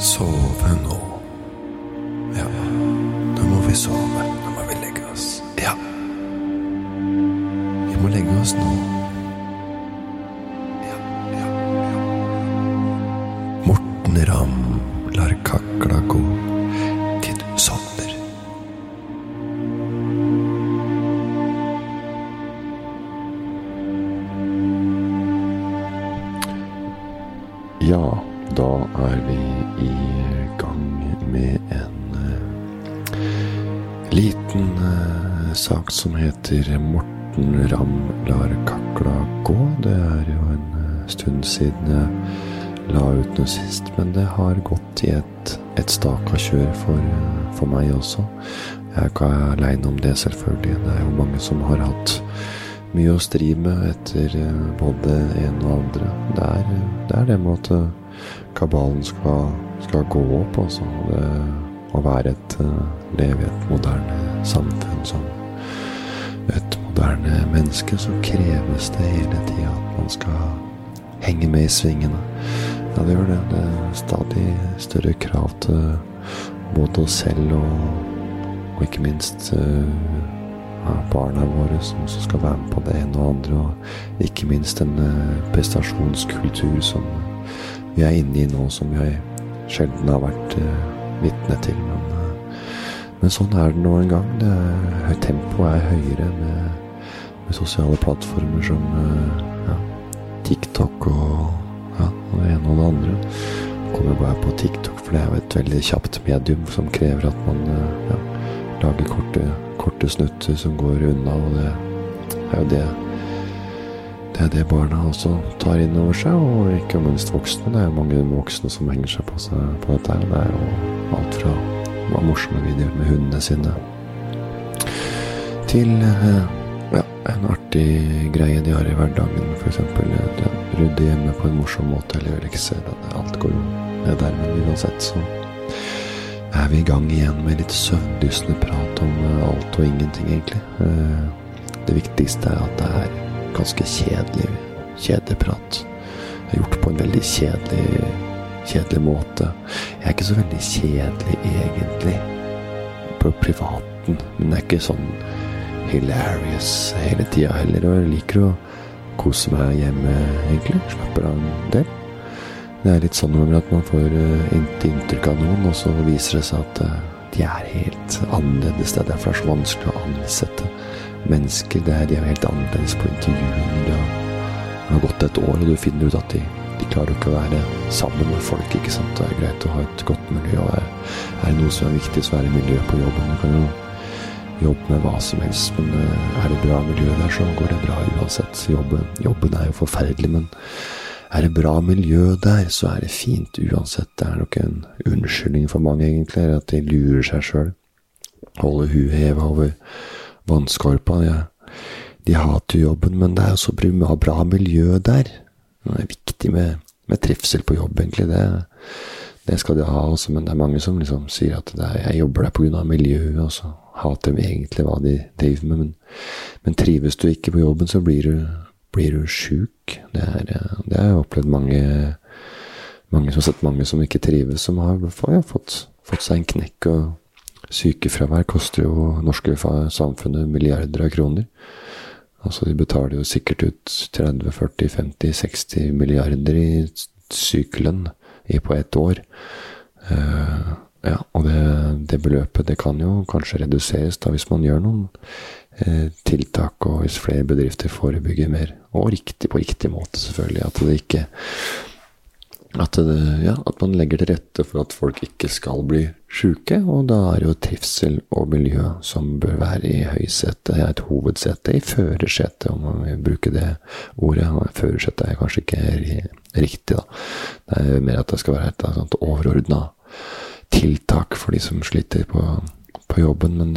sove Morten Ramm lar kakla gå. Det er jo en eh, stund siden jeg la ut noe sist, men det har gått i et, et staka kjør for, eh, for meg også. Jeg er ikke aleine om det, selvfølgelig. Det er jo mange som har hatt mye å stri med etter eh, både en og andre. Det er det, er det med at kabalen skal, skal gå opp, altså. Å være et leve i et moderne samfunn som et moderne menneske, så kreves det hele tida at man skal henge med i svingene. Ja, det gjør det. Det er stadig større krav til både oss selv og, og ikke minst eh, ja, barna våre som skal være med på det ene og andre, og ikke minst en eh, prestasjonskultur som vi er inne i nå, som vi sjelden har vært uh, vitne til. Men, eh, men sånn er det nå en gang. Er, tempoet er høyere med, med sosiale plattformer som eh, ja, TikTok og ja, det ene og det andre. Jeg kommer bare på TikTok, for det er jo et veldig kjapt medium som krever at man eh, ja, lager korte, korte snutter som går unna, og det er jo det det er det barna også tar inn over seg, og ikke minst voksne. Det er jo mange voksne som henger seg på, seg på dette. Det er jo alt fra ja, morsomme videoer med hundene sine til eh, ja, en artig greie de har i hverdagen. F.eks. Ja, rydde hjemme på en morsom måte, eller lekser. Alt går jo ned der, men uansett så er vi i gang igjen med litt søvndyssende prat om eh, alt og ingenting, egentlig. Eh, Det viktigste er at det er ganske kjedelig kjedeprat. Gjort på en veldig kjedelig, kjedelig måte. Jeg er ikke så veldig kjedelig, egentlig, på privaten, men det er ikke sånn hilarious hele tida heller. Og jeg liker å kose meg hjemme, egentlig. Slapper av en del. Det er litt sånn noen ganger at man får eh, inntrykk av noen, og så viser det seg at eh, de er helt annerledes. Det er derfor det er så vanskelig å ansette mennesker. Det er, de er helt annerledes på intervjuene. Det har gått et år, og du finner ut at de, klarer ikke å være sammen med folk. ikke sant? Det er greit å ha et godt miljø. og Er, det noe som er viktig, så er det miljø på jobben. Du kan jo jobbe med hva som helst, men eh, er det bra miljø der, så går det bra uansett. Jobben, jobben er jo forferdelig, men er det bra miljø der, så er det fint uansett. Det er nok en unnskyldning for mange, egentlig, at de lurer seg sjøl. Holder huet heva over vannskorpa. De, de hater jobben, men det er jo så bra miljø der. Er viktig med, med trivsel på jobb, egentlig. Det, det skal de ha også, men det er mange som liksom sier at er, jeg jobber der pga. miljøet, og så hater de egentlig hva de driver med. Men, men trives du ikke på jobben, så blir du blir du sjuk. Det, det har jeg opplevd mange, mange som har sett mange som ikke trives, som har ja, fått, fått, seg en knekk. Og sykefravær koster jo norske samfunnet milliarder av kroner. Altså De betaler jo sikkert ut 30, 40, 50, 60 milliarder i sykelønn på ett år. Uh, ja, og det, det, beløpet det kan jo kanskje reduseres da hvis man gjør noen uh, tiltak, og hvis flere bedrifter forebygger mer. Og riktig på riktig måte, selvfølgelig. At det ikke at, det, ja, at man legger til rette for at folk ikke skal bli sjuke. Og da er jo trivsel og miljø som bør være i høysetet, et hovedsete, i førersetet, om man vil bruke det ordet. Førersetet er kanskje ikke riktig, da. Det er mer at det skal være et sånt overordna tiltak for de som sliter på, på jobben. Men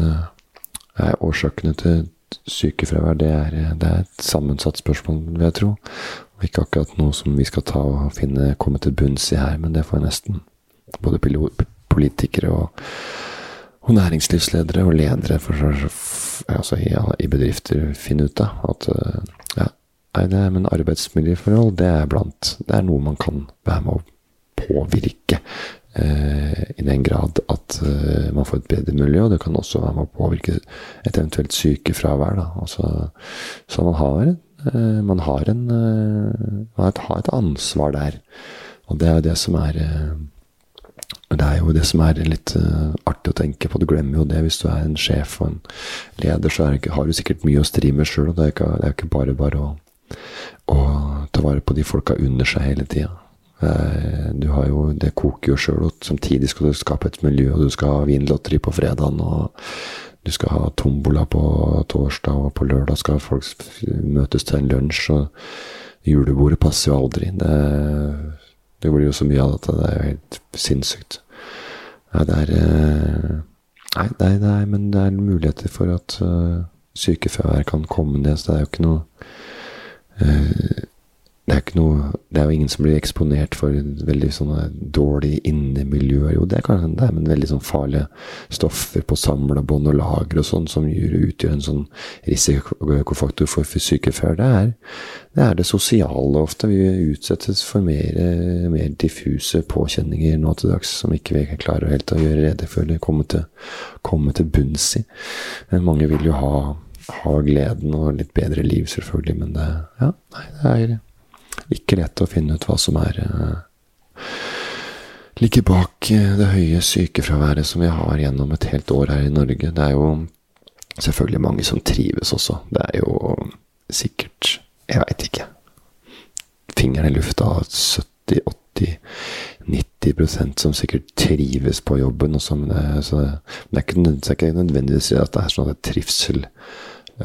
er årsakene til sykefravær det er, det er, et sammensatt spørsmål, vil jeg tro. Ikke akkurat noe som vi skal ta og finne, komme til bunns i her, men det får jeg nesten både politikere og, og næringslivsledere og ledere for, altså i, i, bedrifter finne ut av. At ja, nei, det, men arbeidsmiljøforhold, det er blant Det er noe man kan være med å påvirke eh, i den grad at eh, man får et bedre miljø, og det kan også være med å påvirke et eventuelt sykefravær. Da. Altså, så man har, eh, man har, en, eh, man har et ansvar der. Og det er jo det som er eh, det er jo det som er litt uh, artig å tenke på. Du glemmer jo det hvis du er en sjef og en leder, så ikke, har du sikkert mye å stri med sjøl. Det er, er ikke bare bare å, å, ta vare på de folka under seg hele tida. Eh, jo, Det koker jo sjøl, og samtidig skal du skape et miljø, og du skal ha vinlotteri på fredagen, og du skal ha tombola på torsdag, og på lørdag skal folk møtes til en lunsj, og julebordet passer jo aldri. Det, det blir jo så mye av dette. Det er jo helt sinnssykt. Ja, det er eh, Nei, nei, nei, men det er muligheter for at uh, sykefravær kan komme ned, så det er jo ikke noe uh, det er, noe, det er jo ingen som blir eksponert for veldig sånne dårlige innemiljøer. Jo, det kan hende, men veldig sånn farlige stoffer på samlebånd og lager og sånn, som utgjør en sånn risikofaktor for sykefravær. Det er, det er det sosiale ofte. Vi utsettes for mer, mer diffuse påkjenninger nå til dags som ikke vi klarer helt å gjøre rede for eller komme til, komme til bunns i. Men mange vil jo ha, ha gleden og litt bedre liv, selvfølgelig, men det, ja, nei, det er ikke lett å finne ut hva som er uh, ligger bak eh, det høye sykefraværet som vi har gjennom et helt år her i Norge. Det er jo selvfølgelig mange som trives også. Det er jo sikkert Jeg veit ikke. Fingeren i lufta 70-80 90% som sikkert trives på jobben. Også, men det, så det, det, er ikke, det, er ikke, nødvendigvis at det er sånn at trivsel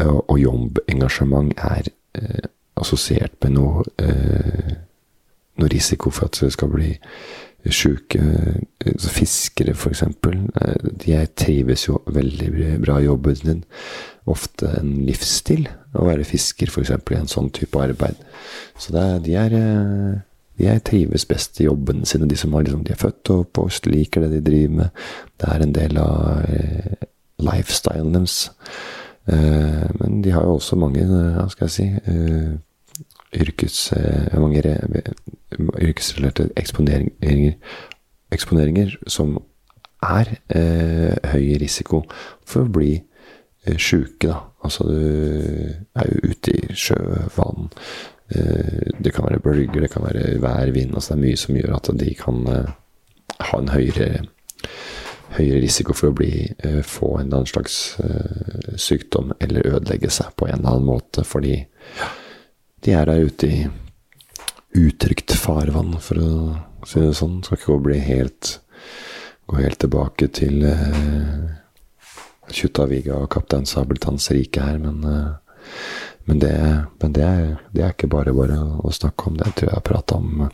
og, og jobbengasjement er eh, assosiert med noe, eh, noe risiko for at du skal bli sjuke. Altså fiskere, f.eks. Eh, de trives jo veldig bra i jobben sin. Ofte en livsstil å være fisker, f.eks. i en sånn type arbeid. Så er, de, er, eh, er trives best i jobbene sine, de som liksom, de er født og oppvokst, liker det de driver med. Det er en del av eh, lifestylen deres. Eh, men de har jo også mange, hva skal jeg si, eh, yrkes, eh, mange yrkesrelaterte eksponeringer, eksponeringer som er eh, høy risiko for å bli eh, sjuke. Altså du er jo ute i sjø. Eh, det kan være bølger, det kan være vær, vind. Altså det er mye som gjør at de kan eh, ha en høyere, høyere risiko for å bli, eh, få en eller annen slags sykdom eller ødelegge seg på en eller annen måte. Fordi ja, de er der ute i utrygt farvann, for å si det sånn. Skal ikke gå, helt, gå helt tilbake til uh, Kjuttaviga og Kaptein Sabeltanns rike her, men, uh, men, det, men det, er, det, er, ikke bare bare å snakke om. Det tror jeg jeg har prata om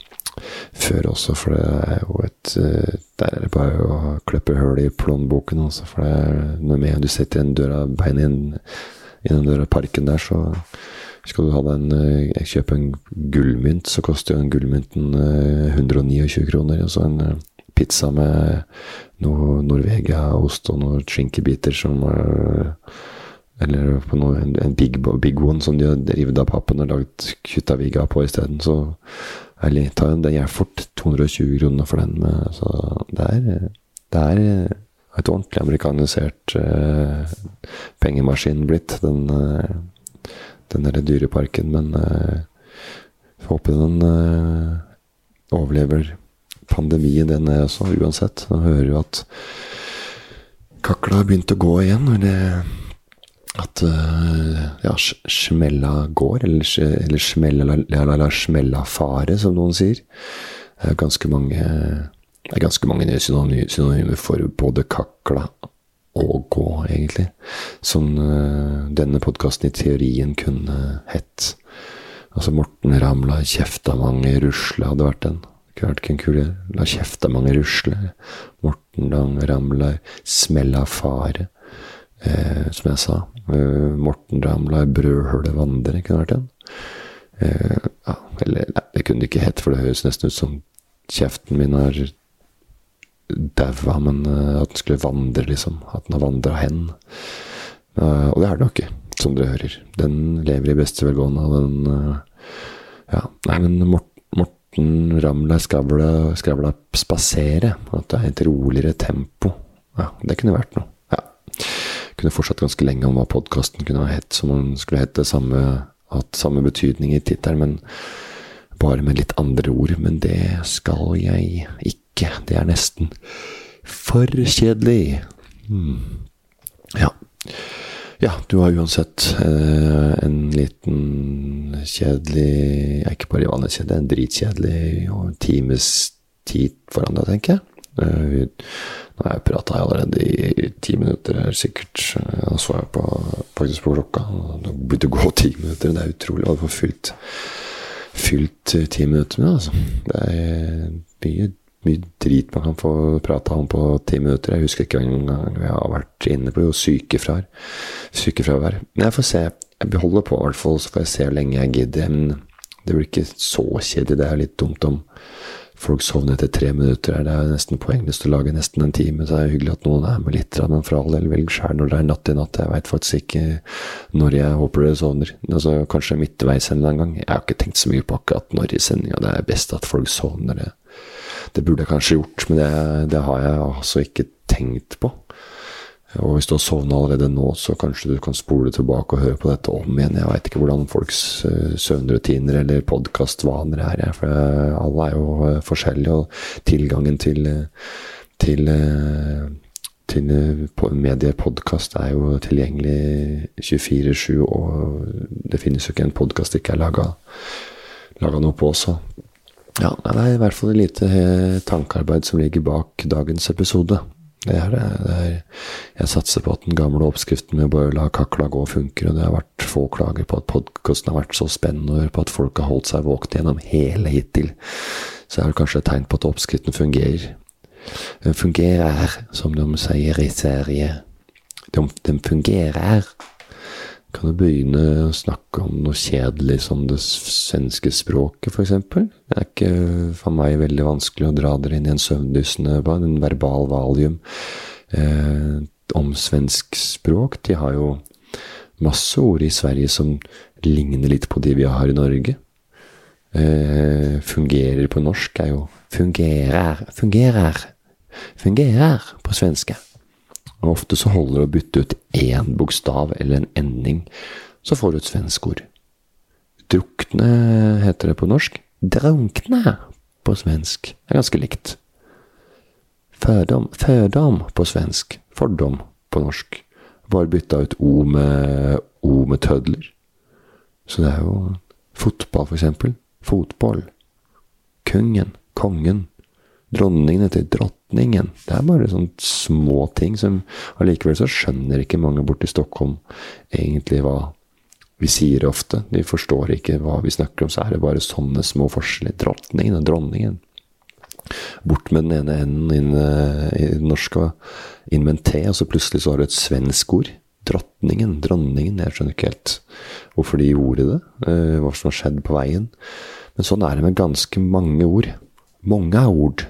før også, for det er jo et uh, Der er det bare å klippe hull i plånboken, altså. For det er noe med du setter en døra beinet inn i den døra parken der, så skal du ha en, eh, kjøpe en gullmynt, så koster jo en gullmynten 129 eh, kroner. Og så en eh, pizza med noe Norvegia-ost og noen skinkebiter som Eller på noe, en, big, big, one som de har revet av pappen og lagd Kjuttaviga på isteden. Så ærlig, ta en, er fort 220 kroner for den. Med, så det er, det er et ordentlig amerikanisert uh, pengemaskin blitt. Den uh, den derre dyreparken, men uh, håper den uh, overlever pandemien, den er også, uansett. Nå hører jo at kakla har begynt å gå igjen. Eller at uh, ja, smella går, eller, eller smella, la, la, smella fare, som noen sier. Det er ganske mange, det er ganske mange synonymer for både kakla å gå, egentlig. Som uh, denne podkasten i teorien kunne hett. Altså Morten Ramla, kjefta mange rusle, hadde vært den. Kunne vært en kul La kjefta mange rusle. Morten Dang Ramla, smella fare. Eh, som jeg sa. Eh, Morten Ramla, brødhullet vandre, kunne vært den. Eh, ja, eller nei, det kunne det ikke hett, for det høres nesten ut som kjeften min har daua, men uh, at den skulle vandre, liksom. At den har vandra hen. Uh, og det er den jo ikke, som dere hører. Den lever i beste velgående, og den uh, Ja, nei, men Morten Ramla skravla, skravla spasere. At det er et roligere tempo. Ja, det kunne vært noe. Ja. Kunne fortsatt ganske lenge om hva podkasten kunne ha hett, som om den skulle hete samme, hatt samme betydning i tittelen, men bare med litt andre ord. Men det skal jeg ikke. Det er nesten for kjedelig. Hmm. Ja. Ja, du har uansett eh, en liten kjedelig Ikke bare vanlig kjedelig, en dritkjedelig og times tid foran deg, tenker jeg. Uh, nå har jeg prata allerede i ti minutter, sikkert. Da så jeg på, faktisk på klokka. Det begynte å gå ti minutter. Det er utrolig å få fylt, fylt ti minutter med, altså. Det er mye mye drit man kan få prata om på ti minutter. Jeg husker ikke engang jeg har vært inne på jo sykefravær. Sykefravær. Men jeg får se. Jeg beholder på, i hvert fall, så får jeg se hvor lenge jeg gidder. Men det blir ikke så kjedelig. Det er litt dumt om folk sovner etter tre minutter. Det er nesten poengløst å lage nesten en time. Så det er hyggelig at noen er med litt, men for all del, velg sjæl når det er natt i natt. Jeg veit faktisk ikke når jeg håper dere sovner. Altså, kanskje midtveis en eller gang. Jeg har ikke tenkt så mye på akkurat når i sendinga. Det er best at folk sovner. det det burde jeg kanskje gjort, men det, det har jeg altså ikke tenkt på. Og hvis du har sovna allerede nå, så kanskje du kan spole tilbake og høre på dette om igjen. Jeg veit ikke hvordan folks uh, søvnrutiner eller podkastvaner er, for alle er jo uh, forskjellige, og tilgangen til, til, til mediepodkast er jo tilgjengelig 24-7, og det finnes jo ikke en podkast ikke er laga noe på også. Ja, det er i hvert fall et lite eh, tankearbeid som ligger bak dagens episode. Det er det. det er, jeg satser på at den gamle oppskriften med bare å la kakla gå funker, og det har vært få klager på at podkasten har vært så spennende, på at folk har holdt seg våkne gjennom hele hittil. Så er det kanskje et tegn på at oppskriften fungerer. Den fungerer, som de sier i serie. Den fungerer kan du begynne å snakke om noe kjedelig som det svenske språket, f.eks. Det er ikke for meg veldig vanskelig å dra dere inn i en søvndyssende en verbal valium eh, om svensk språk. De har jo masse ord i Sverige som ligner litt på de vi har i Norge. Eh, fungerer på norsk er jo fungerer, fungerer, fungerer på svenske. Og ofte så holder det å bytte ut én bokstav eller en ending, så får du et svensk ord. Drukne heter det på norsk. Drunkne på svensk er ganske likt. Fødom, fødom på svensk. Fordom på norsk. Bare bytta ut O med, o med tødler. Så det er jo fotball, for eksempel. Fotball. Kungen. Kongen. Dronningen heter drottningen. Det er bare sånne små ting som Allikevel så skjønner ikke mange borte i Stockholm egentlig hva vi sier ofte. De forstår ikke hva vi snakker om, så er det bare sånne små forskjeller. Drottningen og dronningen. Bort med den ene enden inn eh, i det norske, inn og så plutselig så har du et svensk ord. Drottningen, dronningen. Jeg skjønner ikke helt hvorfor de gjorde det, eh, hva som har skjedd på veien. Men sånn er det med ganske mange ord. Mange ord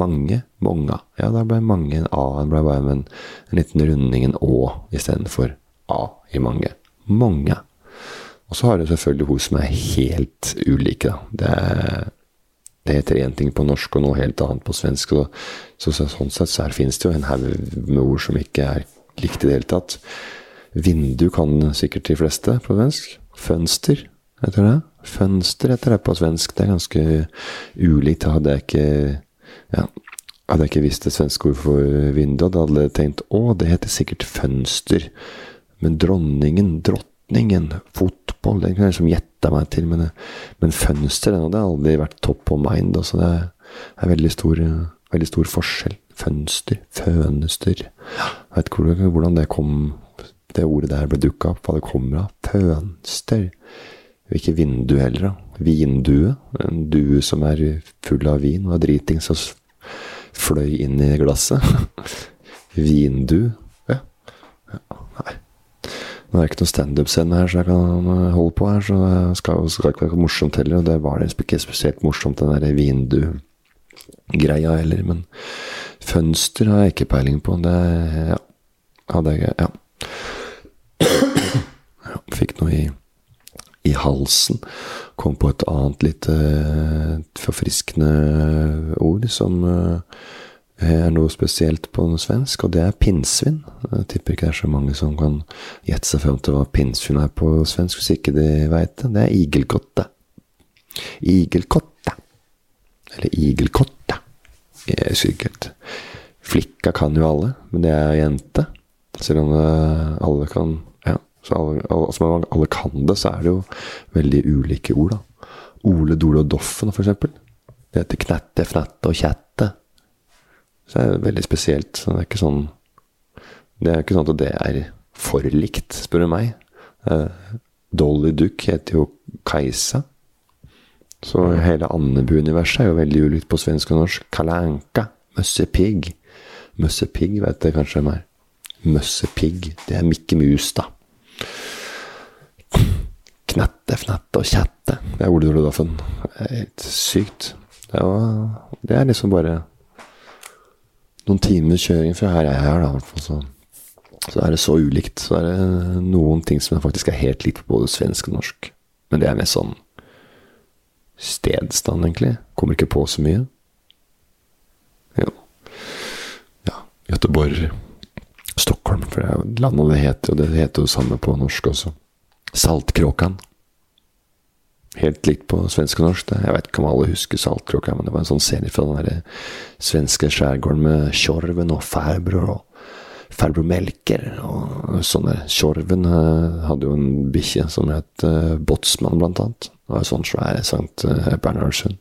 mange, mange. Ja, da ble mange en A. Det ble bare en, en liten runding, en Å, istedenfor A i mange. Mange. Og så har du selvfølgelig hun som er helt ulike, da. Det, er, det heter én ting på norsk og noe helt annet på svensk. Og så, så sånn sett så her finnes det jo en haug med ord som ikke er likt i det hele tatt. Vindu kan sikkert de fleste på svensk. Fønster heter det. Fønster heter det på svensk. Det er ganske ulikt. Det hadde jeg ikke ja. Hadde jeg ikke visst det svenske ord for vindu, hadde jeg tenkt å, det heter sikkert fønster. Men dronningen, drottningen, fotball, den kunne jeg liksom gjette meg til. Men, men fønster, den hadde aldri vært top of mind. Altså det er veldig stor, veldig stor forskjell. Fønster, fønester Jeg vet ikke hvordan det kom det ordet der ble dukka opp, hva det kommer av. Fønster. Ikke vindu heller, da vindue. En due som er full av vin og er dritings og fløy inn i glasset. Vindu. Ja. ja. Nei. Nå er det ikke noen standup-scene her, så jeg kan holde på her. Så det skal, skal ikke være morsomt heller. Og det var det ikke spesielt morsomt, den der vindu-greia heller. Men fønster har jeg ikke peiling på. Det ja. hadde jeg Ja. Fikk noe i i halsen. Kom på et annet litt uh, utelukkende ord som eh, er noe spesielt på svensk, og det er pinnsvin. Jeg tipper ikke det er så mange som kan gjette seg fram til hva pinnsvin er på svensk, hvis ikke de veit det. Det er igelkotte. Igelkotte. Eller igelkotte. Jeg husker ikke helt. Flikka kan jo alle, men det er jente. Selv om alle kan så alle, altså alle kan det, så er det jo veldig ulike ord, da. Ole, Dole og Doffen, for eksempel. Det heter knette, fnatte og kjette. Så det er veldig spesielt. Så det er ikke sånn Det er ikke sånn at det er for likt, spør du meg. Eh, Dolly Duck heter jo Kajsa. Så hele Andebu-universet er jo veldig ulikt på svensk og norsk. Kalanka, Anka. Møssepigg. Møssepigg vet jeg kanskje hvem er. Møssepigg. Det er Mikke Mus, da. Fnatte og kjette. Det er Ole. Det helt sykt. Det er, det er liksom bare noen timer kjøring fra her jeg er, da, i hvert fall. Så, så er det så ulikt. Så er det noen ting som faktisk er helt likt på både svensk og norsk. Men det er mer sånn stedstand, egentlig. Kommer ikke på så mye. Jo. Ja, Göteborg. Stockholm, for det er landet det heter, og det heter jo samme på norsk også. Saltkråkan. Helt likt på svensk og norsk. Jeg vet ikke om alle husker Saltkråka, men det var en sånn serie fra den der svenske skjærgården med Tjorven og Færbror og farbror Melker og sånne. Tjorven uh, hadde jo en bikkje som het uh, Botsmann, blant annet. Det var en sånn svær Sankt Bernhardshund.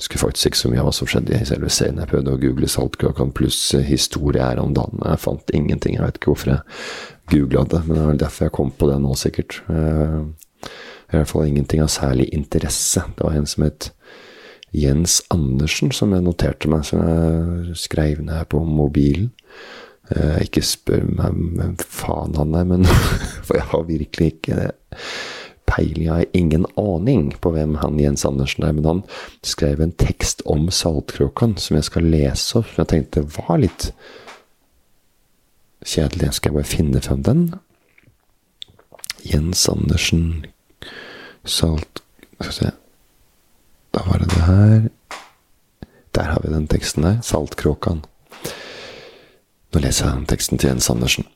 Husker faktisk ikke så mye av hva som skjedde i selve serien. Jeg prøvde å google Saltkråkan pluss historie her om dagen. Jeg fant ingenting. Jeg vet ikke hvorfor jeg googla det, men det er derfor jeg kom på det nå, sikkert. Uh, i hvert fall ingenting av særlig interesse. Det var en som het Jens Andersen, som jeg noterte meg, som jeg skrev ned på mobilen. Eh, ikke spør meg hvem faen han er, men For jeg har virkelig ikke peiling, jeg har ingen aning på hvem han Jens Andersen er. Men han skrev en tekst om Saltkråkan som jeg skal lese opp, som jeg tenkte var litt kjedelig. Skal jeg bare finne frem den? Jens Andersen Salt Skal vi se Da var det det her. Der har vi den teksten der. Saltkråkan. Nå leser jeg teksten til Jens Andersen.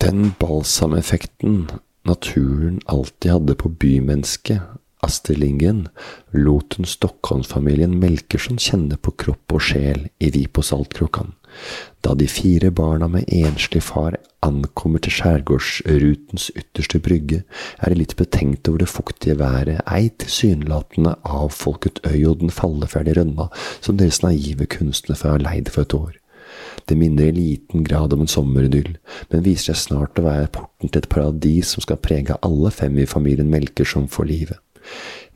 Den balsameffekten naturen alltid hadde på bymennesket, Astrid Lindgren, lot hun Stockholm-familien Melkerson kjenne på kropp og sjel i Vi på Saltkråkan. Da de fire barna med enslig far ankommer til skjærgårdsrutens ytterste brygge, er de litt betenkt over det fuktige været, ei tilsynelatende avfolket øy og den falleferdige rønna som deres naive kunstnerfar har leid for et år. Det minner i liten grad om en sommeridyll, men viser seg snart å være porten til et paradis som skal prege alle fem i familien Melker som får livet.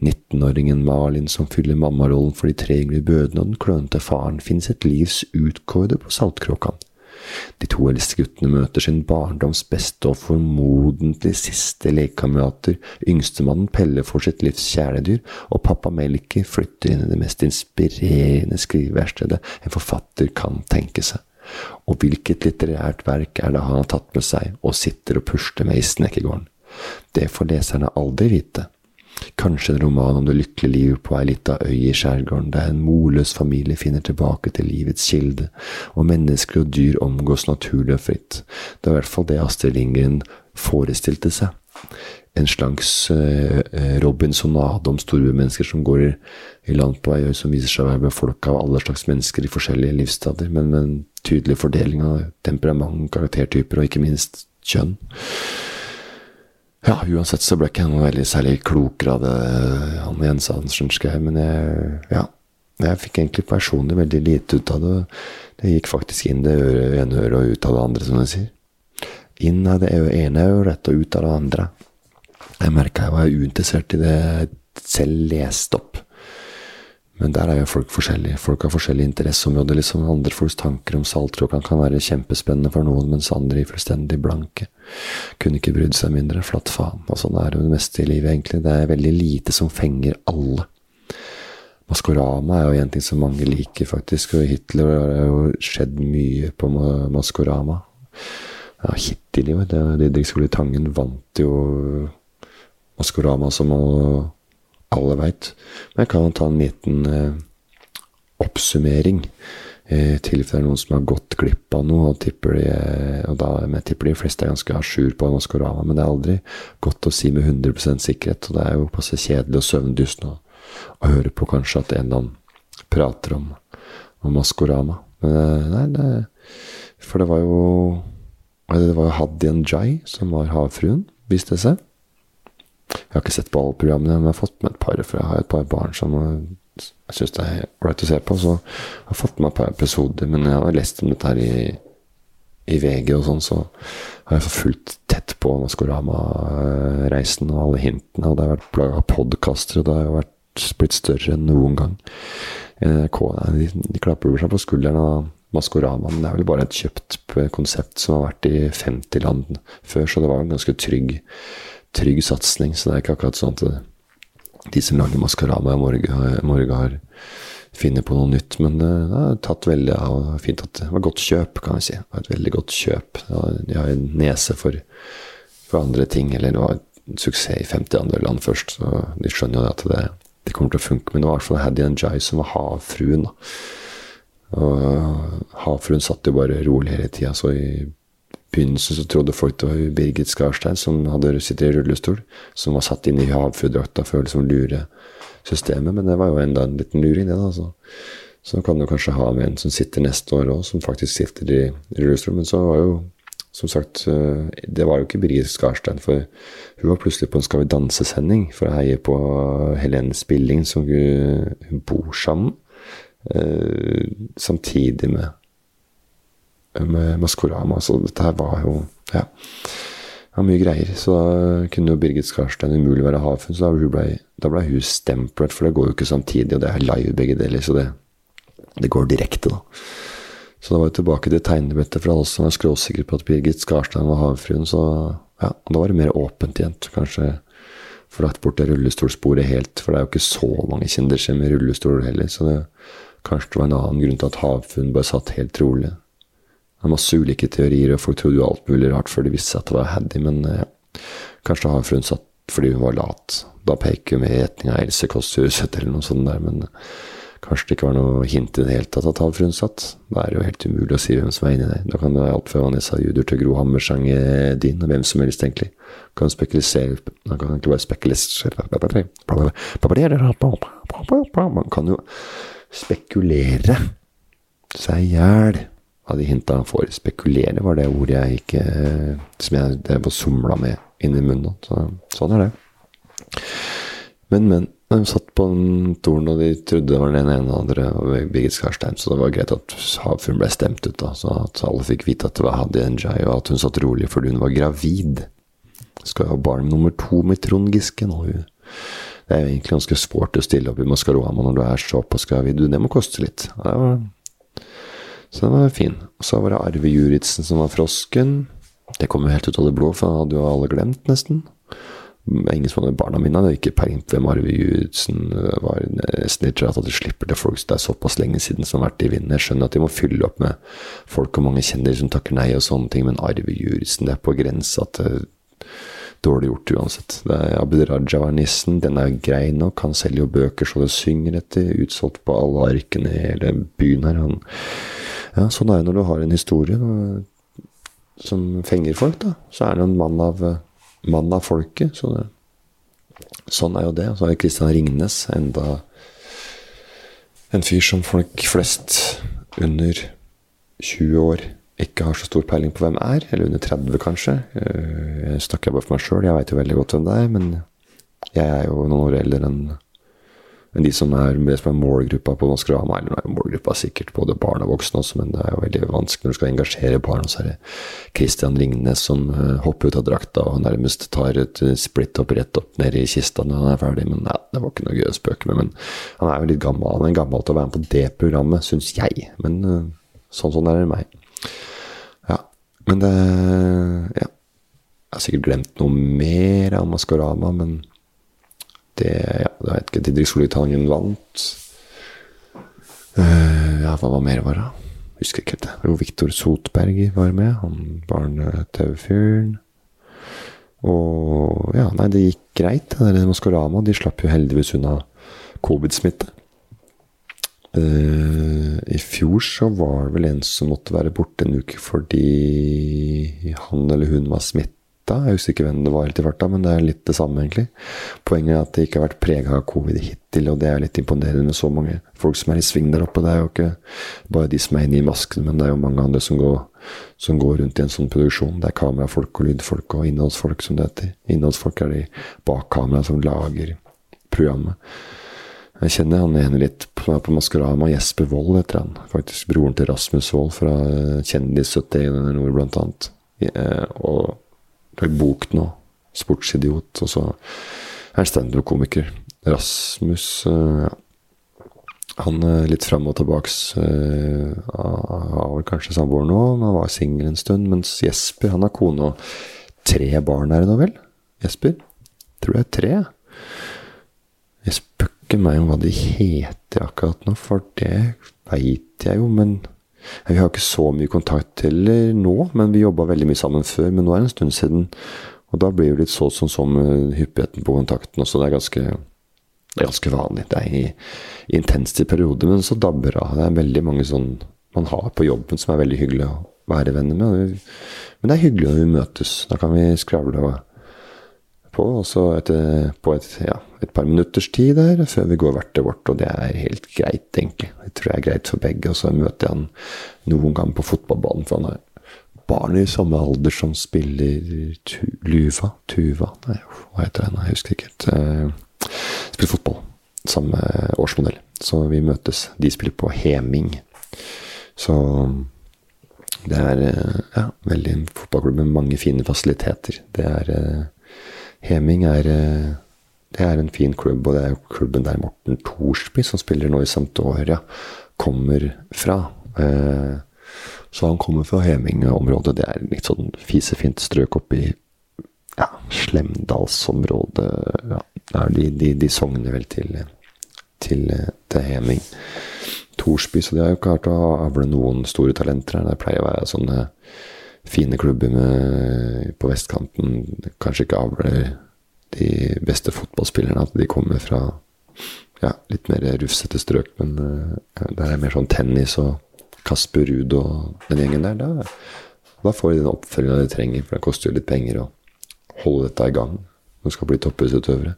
19-åringen Malin som fyller mammarollen for de tre yngre bødene og den klønete faren, finnes et livs utkårede på Saltkråkan. De to eldste guttene møter sin barndoms beste og formodentlig siste lekekamerater. Yngstemannen Pelle får sitt livs kjæledyr, og pappa Melki flytter inn i det mest inspirerende skriveverkstedet en forfatter kan tenke seg. Og hvilket litterært verk er det han har tatt med seg og sitter og pusler med i Snekkegården? Det får leserne aldri vite. Kanskje en roman om det lykkelige livet på ei lita øy i skjærgården, der en morløs familie finner tilbake til livets kilde, og mennesker og dyr omgås naturlig og fritt. Det er i hvert fall det Astrid Lindgren forestilte seg. En slags uh, robinsonade om storbymennesker som går i, i land på ei øy som viser seg å være befolka av alle slags mennesker i forskjellige livsstadier, men med en tydelig fordeling av temperament, karaktertyper og ikke minst kjønn. Ja, uansett så ble ikke jeg noe veldig særlig klokere av det han Jens Hansen skrev, men jeg, ja, jeg fikk egentlig personlig veldig lite ut av det. Det gikk faktisk inn det ene øret og ut av det andre, som de sier. Inn av det ene øret og ut av det andre. Jeg merka jeg var uinteressert i det jeg selv leste opp. Men der er jo folk forskjellige. Folk har forskjellige interesseområder. Liksom andre folks tanker om saltkråkan kan være kjempespennende for noen, mens andre er fullstendig blanke. Kunne ikke brydd seg mindre. Flatt faen. Og sånn er det jo det meste i livet, egentlig. Det er veldig lite som fenger alle. Maskorama er jo en ting som mange liker, faktisk. Og Hitler har jo skjedd mye på Maskorama. Ja, hittil jo. Didrik Skole Tangen vant jo Maskorama som å alle veit. Men jeg kan ta en liten, eh, oppsummering. I tilfelle det er noen som har gått glipp av noe, og, tipper de, og da, jeg tipper de fleste er ganske à jour på Maskorama, men det er aldri godt å si med 100% sikkerhet. Og det er jo passe kjedelig og søvndyssende å, å høre på kanskje at en eller annen prater om, om Maskorama. Men eh, nei, det, for det var jo det var jo Hadian Jai som var havfruen, viste det seg. Jeg har ikke sett på alle programmene, men jeg har fått med et par, for jeg har et par barn som jeg syns det er ålreit å se på. Så jeg har fått med et par episoder, men jeg har lest om dette her i, i VG og sånn, så har jeg fulgt tett på Maskorama-reisen og alle hintene. Og det har vært laga podkaster, og det har vært blitt større enn noen gang. NRK de, de klapper seg på skulderen av Maskorama, men det er vel bare et kjøpt konsept som har vært i 50 land før, så det var en ganske trygg trygg satsing. Så det er ikke akkurat sånn at de som lager Maskorama i morgen, har funnet på noe nytt. Men det har tatt veldig av. Fint at det var godt kjøp, kan vi si. Det var et veldig godt kjøp. De har en nese for, for, andre ting. Eller det var en suksess i 50 andre land først, så de skjønner jo at det, det kommer til å funke. Men det var i hvert fall Haddy Jai som var havfruen. Og havfruen satt jo bare rolig hele tida, så i begynnelsen så trodde folk det var Birgit Skarstein som hadde sitter i rullestol, som var satt inn i havfugldrakta for å liksom lure systemet. Men det var jo enda en liten luring, det. da, så. Så kan du kanskje ha med en som sitter neste år òg, som faktisk sitter i rullestol. Men så var jo, som sagt, eh, det var jo ikke Birgit Skarstein, for hun var plutselig på en Skal vi danse-sending for å heie på Helene Spilling, som hun bor sammen. Eh, samtidig med med Maskorama. Så dette her var jo Ja. Var mye greier. Så da kunne jo Birgit Skarstein umulig være havfunn, så da ble, ble hun stemplet, for det går jo ikke samtidig, og det er live begge deler, så det, det går direkte, da. Så da var vi tilbake til tegnebrettet for alle som var skråsikre på at Birgit Skarstein var havfruen. Så ja, da var det mer åpent igjen. Kanskje få lagt bort det rullestolsporet helt, for det er jo ikke så mange kjendiser med rullestol heller. Så det, kanskje det var en annen grunn til at havfruen bare satt helt rolig. Det er masse ulike teorier, og folk trodde jo alt mulig rart før de visste at det var Haddy, men ja. kanskje det har satt fordi hun var lat. Da peker hun i retning av Else Kåss Furuseth eller noe sånt der, men kanskje det ikke var noe hint i det hele tatt at havfruen satt. Da er det jo helt umulig å si hvem som er inni der. Da kan det være alt fra Vanessa Juder til Gro Hammersang din, og hvem som helst, egentlig. Kan spekulisere Man kan egentlig bare spekulere Man kan jo spekulere seg i hjel av de hinta han får. Spekulere var det ordet jeg ikke Som jeg drev og somla med inni munnen. Så, sånn er det. Men, men. De satt på en torn, og de trodde det var den ene og den andre Birgit Skarstein, så det var greit at havfruen ble stemt ut, da. Så at alle fikk vite at det var Hadia Njay, og at hun satt rolig fordi hun var gravid. Skal jo ha barn nummer to med Trond Giske nå. hun. Det er jo egentlig ganske sport å stille opp i Maskarama når du er såpass gravid. Det må koste litt. Det var så den var fin. Og så var det Arve Juritzen som var frosken. Det kom jo helt ut av det blå, for han hadde jo alle glemt, nesten. Ingen som hadde barna mine hadde ikke peiling på hvem Arve Juritzen var. Nesten litt rart at de slipper til folk det er såpass lenge siden som har vært i vinden. Jeg skjønner at de må fylle opp med folk og mange kjendiser som takker nei og sånne ting, men Arve Juritzen, det er på grensa til dårlig gjort uansett. Det er Abid Raja var nissen, den er grei nok, han selger jo bøker så det synger etter, utsolgt på alle arkene i hele byen her. Han ja, sånn er det når du har en historie som fenger folk, da. Så er det en mann av, mann av folket. Så det, sånn er jo det. Og Så er Kristian Ringnes enda en fyr som folk flest under 20 år ikke har så stor peiling på hvem er. Eller under 30, kanskje. Eh, jeg snakker bare for meg sjøl, jeg veit jo veldig godt hvem det er. Men jeg er jo noen år eldre enn men de som er, det som er målgruppa på Maskorama, eller nå er målgruppa sikkert både barn og voksne også, men det er jo veldig vanskelig når du skal engasjere barn. Og så er det Kristian Ringnes som uh, hopper ut av drakta og nærmest tar et uh, splitt opp rett opp ned i kista når han er ferdig. Men ja, det var ikke noe gøy å spøke med. Men han er jo litt gammel. Han er gammel til å være med på det programmet, syns jeg. Men uh, sånn sånn er det meg. Ja. Men det Ja. Jeg har sikkert glemt noe mer av Maskorama, men det Ja, det vet ikke. Didrik Solitangen vant. Uh, ja, hva var mer var det? Husker ikke det. Jo, Viktor Sotberg var med. Han barne-TV-fyren. Og ja, nei, det gikk greit. Det der Maskorama de slapp jo heldigvis unna covid-smitte. Uh, fjor så var det vel en som måtte være borte en uke fordi han eller hun var smittet smitta. Jeg husker ikke hvem det var helt i farta, men det er litt det samme, egentlig. Poenget er at det ikke har vært prega av covid hittil, og det er litt imponerende med så mange folk som er i sving der oppe. Det er jo ikke bare de som er inne i maskene, men det er jo mange andre som går, som går rundt i en sånn produksjon. Det er kamerafolk og lydfolk og innholdsfolk, som det heter. Innholdsfolk er de bak kamera som lager programmet. Jeg kjenner han ene litt på, på Maskorama. Jesper Wold heter han. Faktisk broren til Rasmus Wold fra Kjendis 71 Nord, blant annet. Ja, og lagd bok nå. Sportsidiot. Og så er han standup-komiker. Rasmus ja. Han er litt fram og tilbaks. Uh, har vel kanskje samboer nå, men han var singel en stund. Mens Jesper, han har kone og tre barn, er det nå vel? Jesper? Tror det er tre. Jeg spøker meg om hva de heter akkurat nå, for det veit jeg jo, men vi har ikke så mye kontakt heller nå, men vi jobba veldig mye sammen før. Men nå er det en stund siden. Og da blir det litt så sånn som hyppigheten på kontakten også. Det er ganske, ganske vanlig. Det er intenst i perioder, men så dabber det av. Det er veldig mange sånn man har på jobben som er veldig hyggelig å være venner med. Men det er hyggelig når vi møtes. Da kan vi skravle og på. Og så etter, på et, ja, et, par minutters tid der før vi går hvert til vårt. Og det er helt greit, egentlig. Det tror jeg er greit for begge. Og så møter jeg han noen gang på fotballbanen, for han har barn i samme alder som spiller tu, Luva? Tuva? Nei, hva heter den? Jeg husker ikke helt. Uh, spiller fotball. Samme årsmodell. Så vi møtes. De spiller på Heming. Så det er uh, ja, veldig en fotballklubb med mange fine fasiliteter. Det er uh, Heming er, eh, det er en fin klubb, og det er jo klubben der Morten Thorsby, som spiller nå i Sampdoria, kommer fra. Eh, så han kommer fra Heming-området. Det er litt sånn fisefint strøk oppi ja, Slemdalsområdet. Ja, de, de, de sogner vel til, til, til Heming. Thorsby, så de har jo klart å avle noen store talenter her. Det pleier å være sånne fine klubber med, på vestkanten kanskje ikke avler de beste fotballspillerne. At de kommer fra ja, litt mer rufsete strøk. Men uh, der er mer sånn tennis og Kasper Ruud og den gjengen der. Da, da får de den oppfølginga de trenger, for det koster jo litt penger å holde dette i gang. De skal bli toppidrettsutøvere.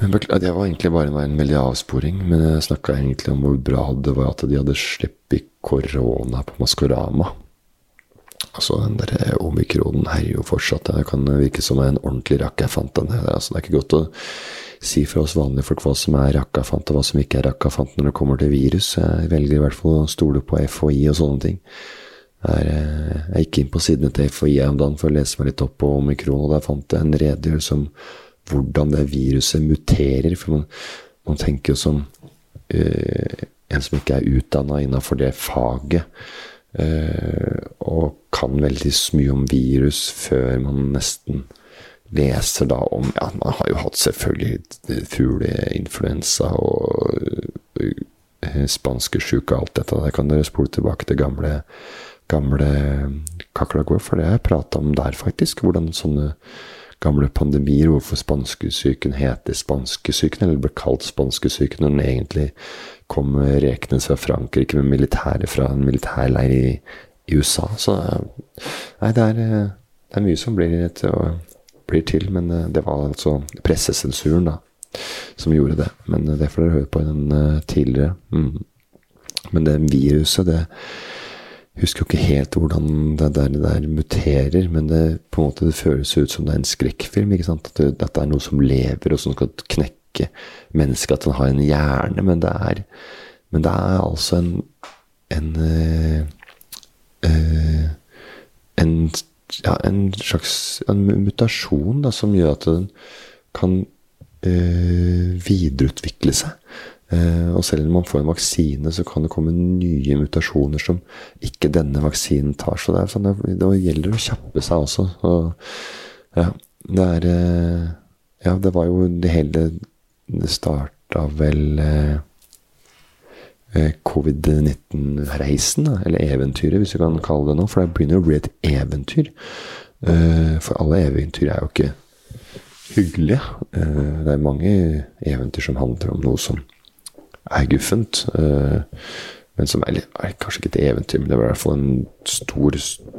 Men Det var egentlig bare en veldig avsporing, men jeg snakka egentlig om hvor bra det var at de hadde sluppet korona på Maskorama. Altså, den der eh, omikronen herjer jo fortsatt. Det kan virke som en ordentlig rakkafant. Altså, det er ikke godt å si for oss vanlige folk hva som er rakkafant, og hva som ikke er rakkafant når det kommer til virus. Jeg velger i hvert fall å stole på FHI og sånne ting. Jeg, eh, jeg gikk inn på sidene til FHI om dagen for å lese meg litt opp på omikron, og der fant jeg en redegjørelse om hvordan det viruset muterer. For man, man tenker jo som øh, en som ikke er utdanna innafor det faget. Uh, og kan veldig mye om virus før man nesten leser da om Ja, man har jo hatt selvfølgelig fugleinfluensa og uh, spanskesjuke og alt dette. Det kan dere spole tilbake til gamle, gamle Kakerlakk for det har jeg prata om der, faktisk. Hvordan sånne gamle pandemier, hvorfor spanskesyken heter spanskesyken, eller ble kalt spanskesyken, når den egentlig kom rekende fra Frankrike med militære fra en militærleir i, i USA. Så nei, det er, det er mye som blir til, blir til, men eh, det var altså pressesensuren da, som gjorde det. Men det får dere høre på i den eh, tidligere. Mm. Men det viruset, det husker jo ikke helt hvordan det der, det der, muterer, men det, på en måte, det føles ut som det er en skrekkfilm. ikke sant? At det, dette er noe som lever, og som skal knekke mennesket. At den har en hjerne. Men det er, men det er altså en en, øh, en, ja, en slags en mutasjon da, som gjør at den kan øh, videreutvikle seg. Eh, og selv om man får en vaksine, så kan det komme nye mutasjoner som ikke denne vaksinen tar. Så det, er sånn, det gjelder å kjappe seg også. Og, ja, det er eh, Ja, det var jo det hele Det starta vel eh, covid-19-reisen, eller eventyret, hvis vi kan kalle det noe. For det begynner å bli et eventyr. For alle eventyr er jo ikke hyggelige. Det er mange eventyr som handler om noe som er guffent. Uh, men som er, er, kanskje ikke et eventyr, men det var i hvert fall en stor,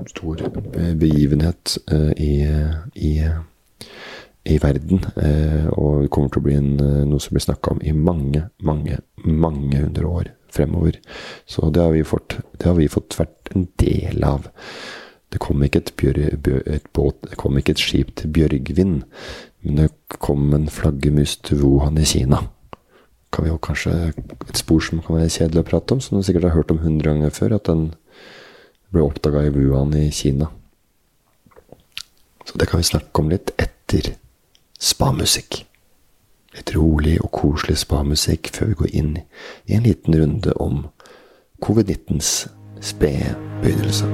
stor begivenhet uh, i, i, i, verden. Uh, og det kommer til å bli en, noe som blir snakka om i mange, mange, mange hundre år fremover. Så det har vi fått, har vi fått vært en del av. Det kom ikke et, bjør, et, båt, det kom ikke et skip til Bjørgvin, men det kom en flaggermus til Wuhan i Kina kan vi jo kanskje Et spor som kan være kjedelig å prate om, som du sikkert har hørt om hundre ganger før, at den ble oppdaga i Wuhan i Kina. Så det kan vi snakke om litt etter spamusikk. Litt rolig og koselig spamusikk før vi går inn i en liten runde om covid-19s spede begynnelse.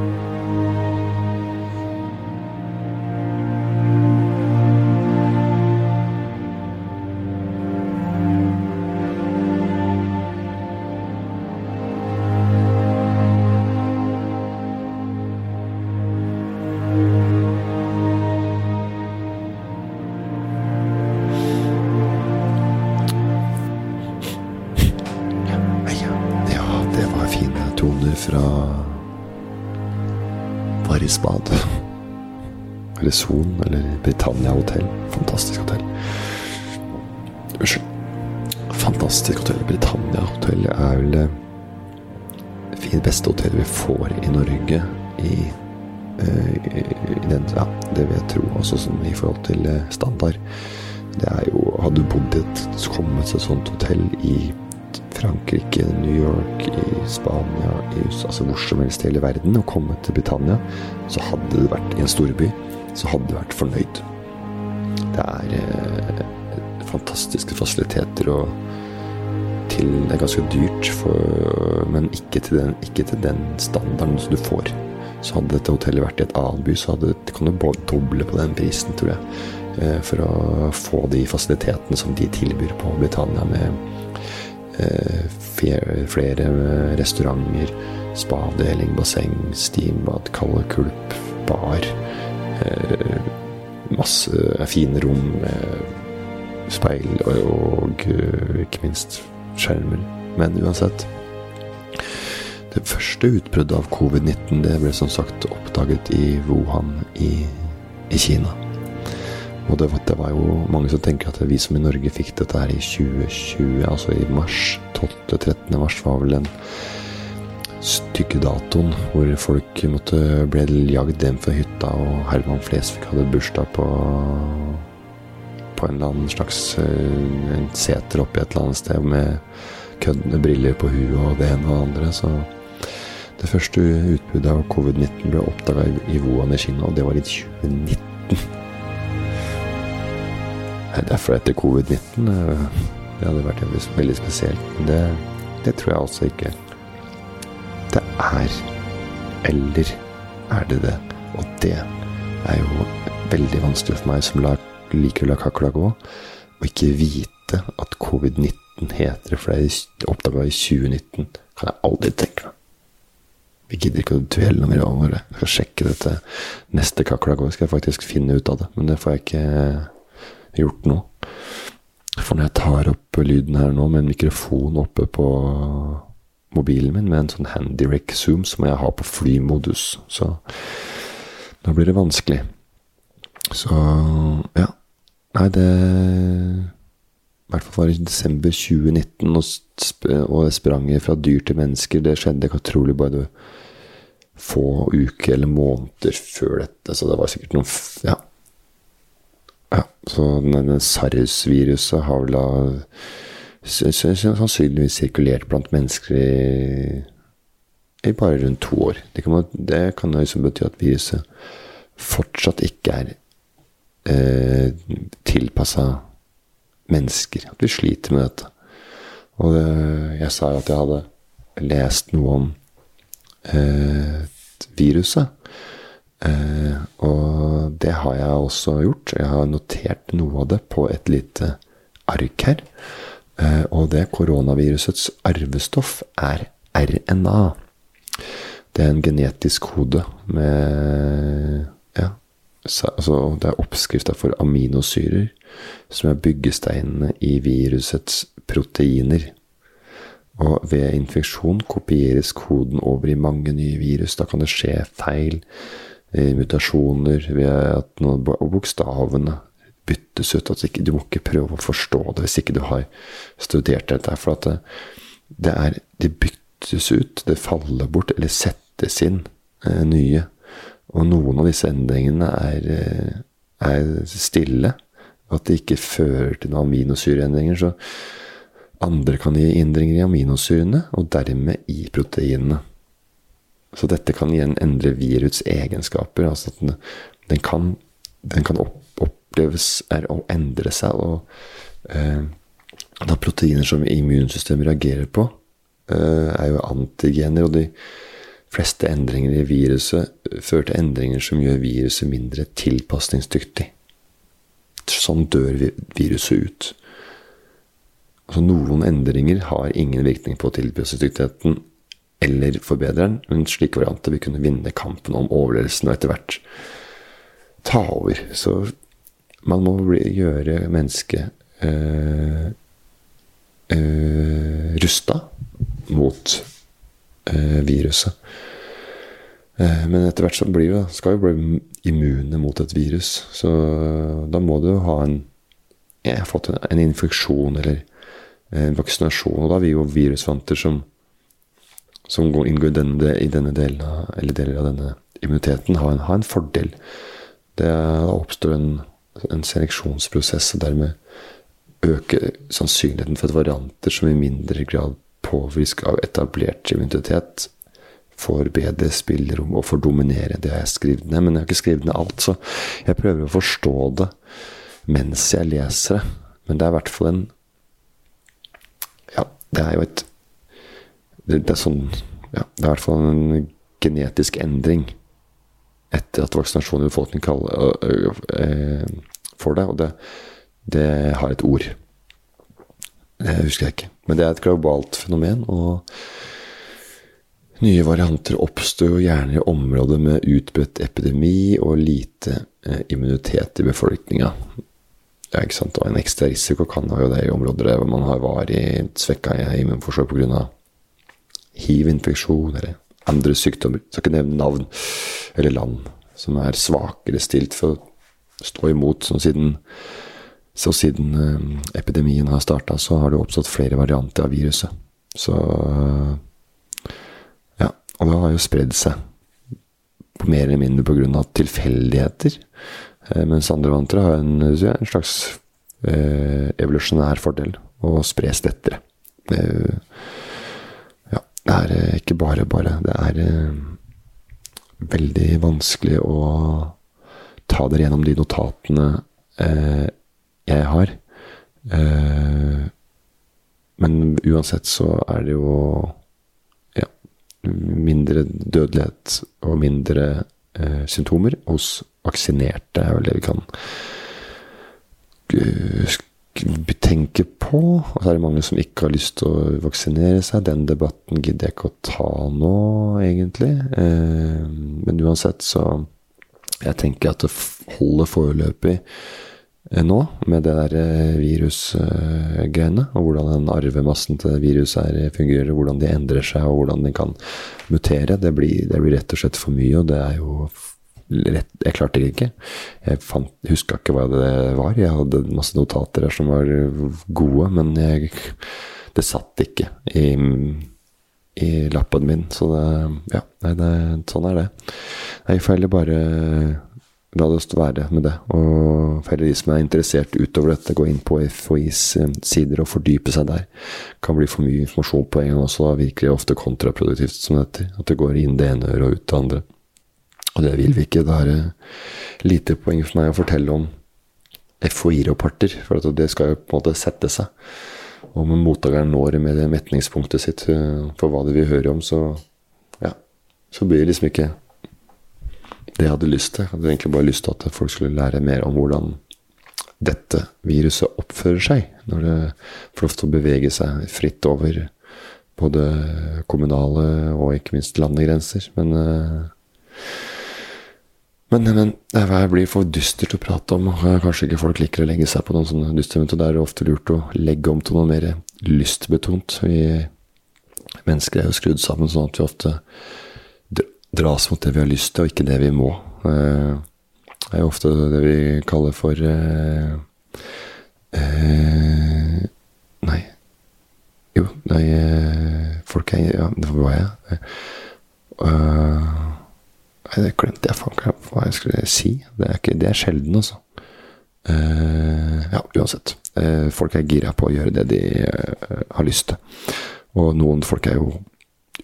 Son eller Britannia hotell. Fantastisk hotell. Unnskyld. Fantastisk hotell. Britannia hotell er vel det beste hotellet vi får i Norge i, uh, i den, Ja, det vil jeg tro. Også sånn i forhold til eh, standard. Det er jo Hadde du bodd i et kommet et sånt hotell i Frankrike, New York, i Spania, i USA, altså hvor som helst i hele verden, og kommet til Britannia, så hadde det vært i en storby så hadde du vært fornøyd. Det er eh, fantastiske fasiliteter og til Det er ganske dyrt, for, men ikke til, den, ikke til, den, standarden som du får. Så hadde dette hotellet vært i et annet by, så hadde, kan du doble på den prisen, tror jeg. Eh, for å få de fasilitetene som de tilbyr på Britannia, med eh, flere restauranter, spadeling, basseng, steambad, kald kulp, bar. Eh, masse fine rom med speil og, og eh, ikke minst skjermer. Men uansett Det første utbruddet av covid-19 det ble som sagt oppdaget i Wuhan i, i Kina. Og det var, det var, jo mange som tenker at vi som i Norge fikk dette her i 2020, altså i mars. 12.-13. mars var vel den stygge datoen hvor folk måtte ble jagd hjem fra hytta, og Herman Flesvig hadde bursdag på på en eller annen slags eh, en seter oppe i et eller annet sted med køddende briller på huet og det ene og det andre. Så det første utbruddet av covid-19 ble oppdaga i Wuhan i Kina, og det var i 2019. Det er derfor etter covid-19. Eh, det hadde vært veldig spesielt. Men det, det tror jeg altså ikke det er Eller er det det? Og det er jo veldig vanskelig for meg som liker å la kakla gå, å ikke vite at covid-19 heter det, for det er oppdaga i 2019. Kan jeg aldri tenke meg. Vi gidder ikke å dvele noe mer over det. Jeg skal sjekke dette neste kakla går. Skal jeg faktisk finne ut av det. Men det får jeg ikke gjort nå. For når jeg tar opp lyden her nå med en mikrofon oppe på mobilen min med en sånn handyrack zoom, som jeg har på flymodus. Så da blir det vanskelig. Så ja. Nei, det I hvert fall var det i desember 2019, og, og det sprang fra dyr til mennesker. Det skjedde ikke trolig bare få uker eller måneder før dette, så det var sikkert noen Ja. ja så denne SARS-viruset har vel da sannsynligvis sirkulert blant mennesker i, i, bare rundt to år. Det kan, det kan liksom bety at viruset fortsatt ikke er eh, tilpassa mennesker. At vi sliter med dette. Og det, jeg sa jo at jeg hadde lest noe om eh, viruset. Eh, og det har jeg også gjort. Jeg har notert noe av det på et lite ark her. Eh, og det koronavirusets arvestoff er RNA. Det er en genetisk kode med Ja, altså det er oppskrifta for aminosyrer, som er byggesteinene i virusets proteiner. Og ved infeksjon kopieres koden over i mange nye virus. Da kan det skje feil, eh, mutasjoner, ved at noen, og bokstavene byttes ut. At ikke, du må ikke prøve å forstå det hvis ikke du har studert dette. For at det, det er De byttes ut, det faller bort, eller settes inn eh, nye. Og noen av disse endringene er, eh, er stille. At det ikke fører til noen aminosyreendringer. Så andre kan gi endringer i aminosyrene, og dermed i proteinene. Så dette kan igjen endre virus egenskaper. Altså at den, den kan, den kan opp, oppleves er å endre seg. Og eh, da proteiner som immunsystemet reagerer på, eh, er jo antigener. Og de fleste endringer i viruset fører til endringer som gjør viruset mindre tilpasningsdyktig. Sånn dør viruset ut. Altså Noen endringer har ingen virkning på tilpasningsdyktigheten eller forbedreren, men slike varianter vil kunne vinne kampen om overlevelsen og etter hvert ta over. Så man må gjøre mennesket øh, øh, rusta mot øh, viruset. Men etter hvert så blir det, skal vi bli immune mot et virus. Så da må du ha en Jeg har fått en, en infeksjon eller en vaksinasjon. Og da vil jo virusvanter som, som inngår denne, i denne delen av, eller deler av denne immuniteten, ha en, ha en fordel. Det, oppstår en, en seleksjonsprosess, og dermed øke sannsynligheten for at varianter som i mindre grad påvirkes av etablert immunitet, får bedre spillerom og får dominere. Det har jeg skrevet ned, men jeg har ikke skrevet ned alt. Så jeg prøver å forstå det mens jeg leser det. Men det er i hvert fall en det er jo et det, det, er sånn ja, Det er i hvert fall en genetisk endring etter at vaksinasjon i befolkningen kaller, får det. Og det, det, har et ord. Det husker jeg ikke. Men det er et globalt fenomen. Og nye varianter oppstår gjerne i områder med utbredt epidemi og lite immunitet i befolkninga. Ja, ikke sant? Og en ekstra risiko kan jo det i områder hvor man har varig svekka immunforsvar pga. hiv-infeksjon eller andre sykdommer. Jeg skal ikke nevne navn eller land som er svakere stilt for å stå imot. Så siden, så siden uh, epidemien har starta, så har det oppstått flere varianter av viruset. Så uh, Ja. Og det har jo spredd seg på mer eller mindre pga. tilfeldigheter. Eh, mens andre vantere har en, en slags eh, evolusjonær fordel og spres lettere. Det, ja, det er eh, ikke bare bare. Det er eh, veldig vanskelig å ta dere gjennom de notatene eh, jeg har. men uansett så er det jo ja, mindre dødelighet og mindre symptomer hos vaksinerte, er vel det vi kan tenke på. Og så er det mange som ikke har lyst til å vaksinere seg. Den debatten gidder jeg ikke å ta nå, egentlig. Eh, men uansett, så Jeg tenker at det holder foreløpig eh, nå, med det der eh, virusgreiene. Og hvordan den arvemassen til viruset fungerer, hvordan de endrer seg, og hvordan de kan mutere. Det blir, det blir rett og slett for mye, og det er jo rett, Jeg klarte det ikke. Jeg fant, huska ikke hva det var. Jeg hadde masse notater der som var gode, men jeg, det satt ikke i, i lappen min. Så det Ja, nei, det, sånn er det. Jeg får heller bare la det være med det. Og for de som er interessert utover dette, gå inn på FHIs eh, sider og fordype seg der. Kan bli for mye informasjon på en gang også. Da virker det ofte kontraproduktivt, som det heter. At det går inn det ene øret og ut det andre. Og det vil vi ikke. Det er lite poeng for meg å fortelle om FHI-rapporter, for det skal jo på en måte sette seg. Om mottakeren når med det metningspunktet sitt eh, for hva de vil høre om, så ja, så blir det liksom ikke det jeg hadde lyst til. Jeg hadde egentlig bare lyst til at folk skulle lære mer om hvordan dette viruset oppfører seg når det får lov til å bevege seg fritt over både kommunale og ikke minst landegrenser. Men uh, men, men det blir for dystert å prate om, kanskje ikke folk liker å legge seg på noen sånne dystre, men det er ofte lurt å legge om til noe mer lystbetont. Vi Mennesker er jo skrudd sammen sånn at vi ofte dras mot det vi har lyst til, og ikke det vi må. Eh, det er jo ofte det vi kaller for eh, eh, Nei. Jo, nei Folk er Ja, det var jeg. Uh, det glemte jeg faen hva jeg skulle si. Det er, ikke, det er sjelden, altså. Uh, ja, uansett. Uh, folk er gira på å gjøre det de har lyst til. Og noen folk er jo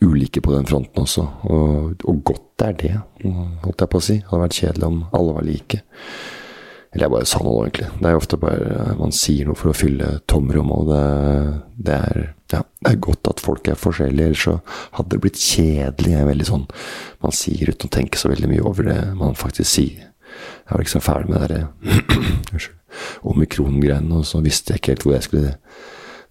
ulike på den fronten også. Og, og godt er det, holdt jeg på å si. Det hadde vært kjedelig om alle var like. Eller jeg bare sa noe, egentlig. Det er jo ofte bare man sier noe for å fylle tomrom, og det, det, er, ja, det er godt at folk er forskjellige, ellers så hadde det blitt kjedelig. Jeg er veldig sånn Man sier uten å tenke så veldig mye over det man faktisk sier. Jeg var liksom ferdig med det derre omikron-greiene, og så visste jeg ikke helt hvor jeg skulle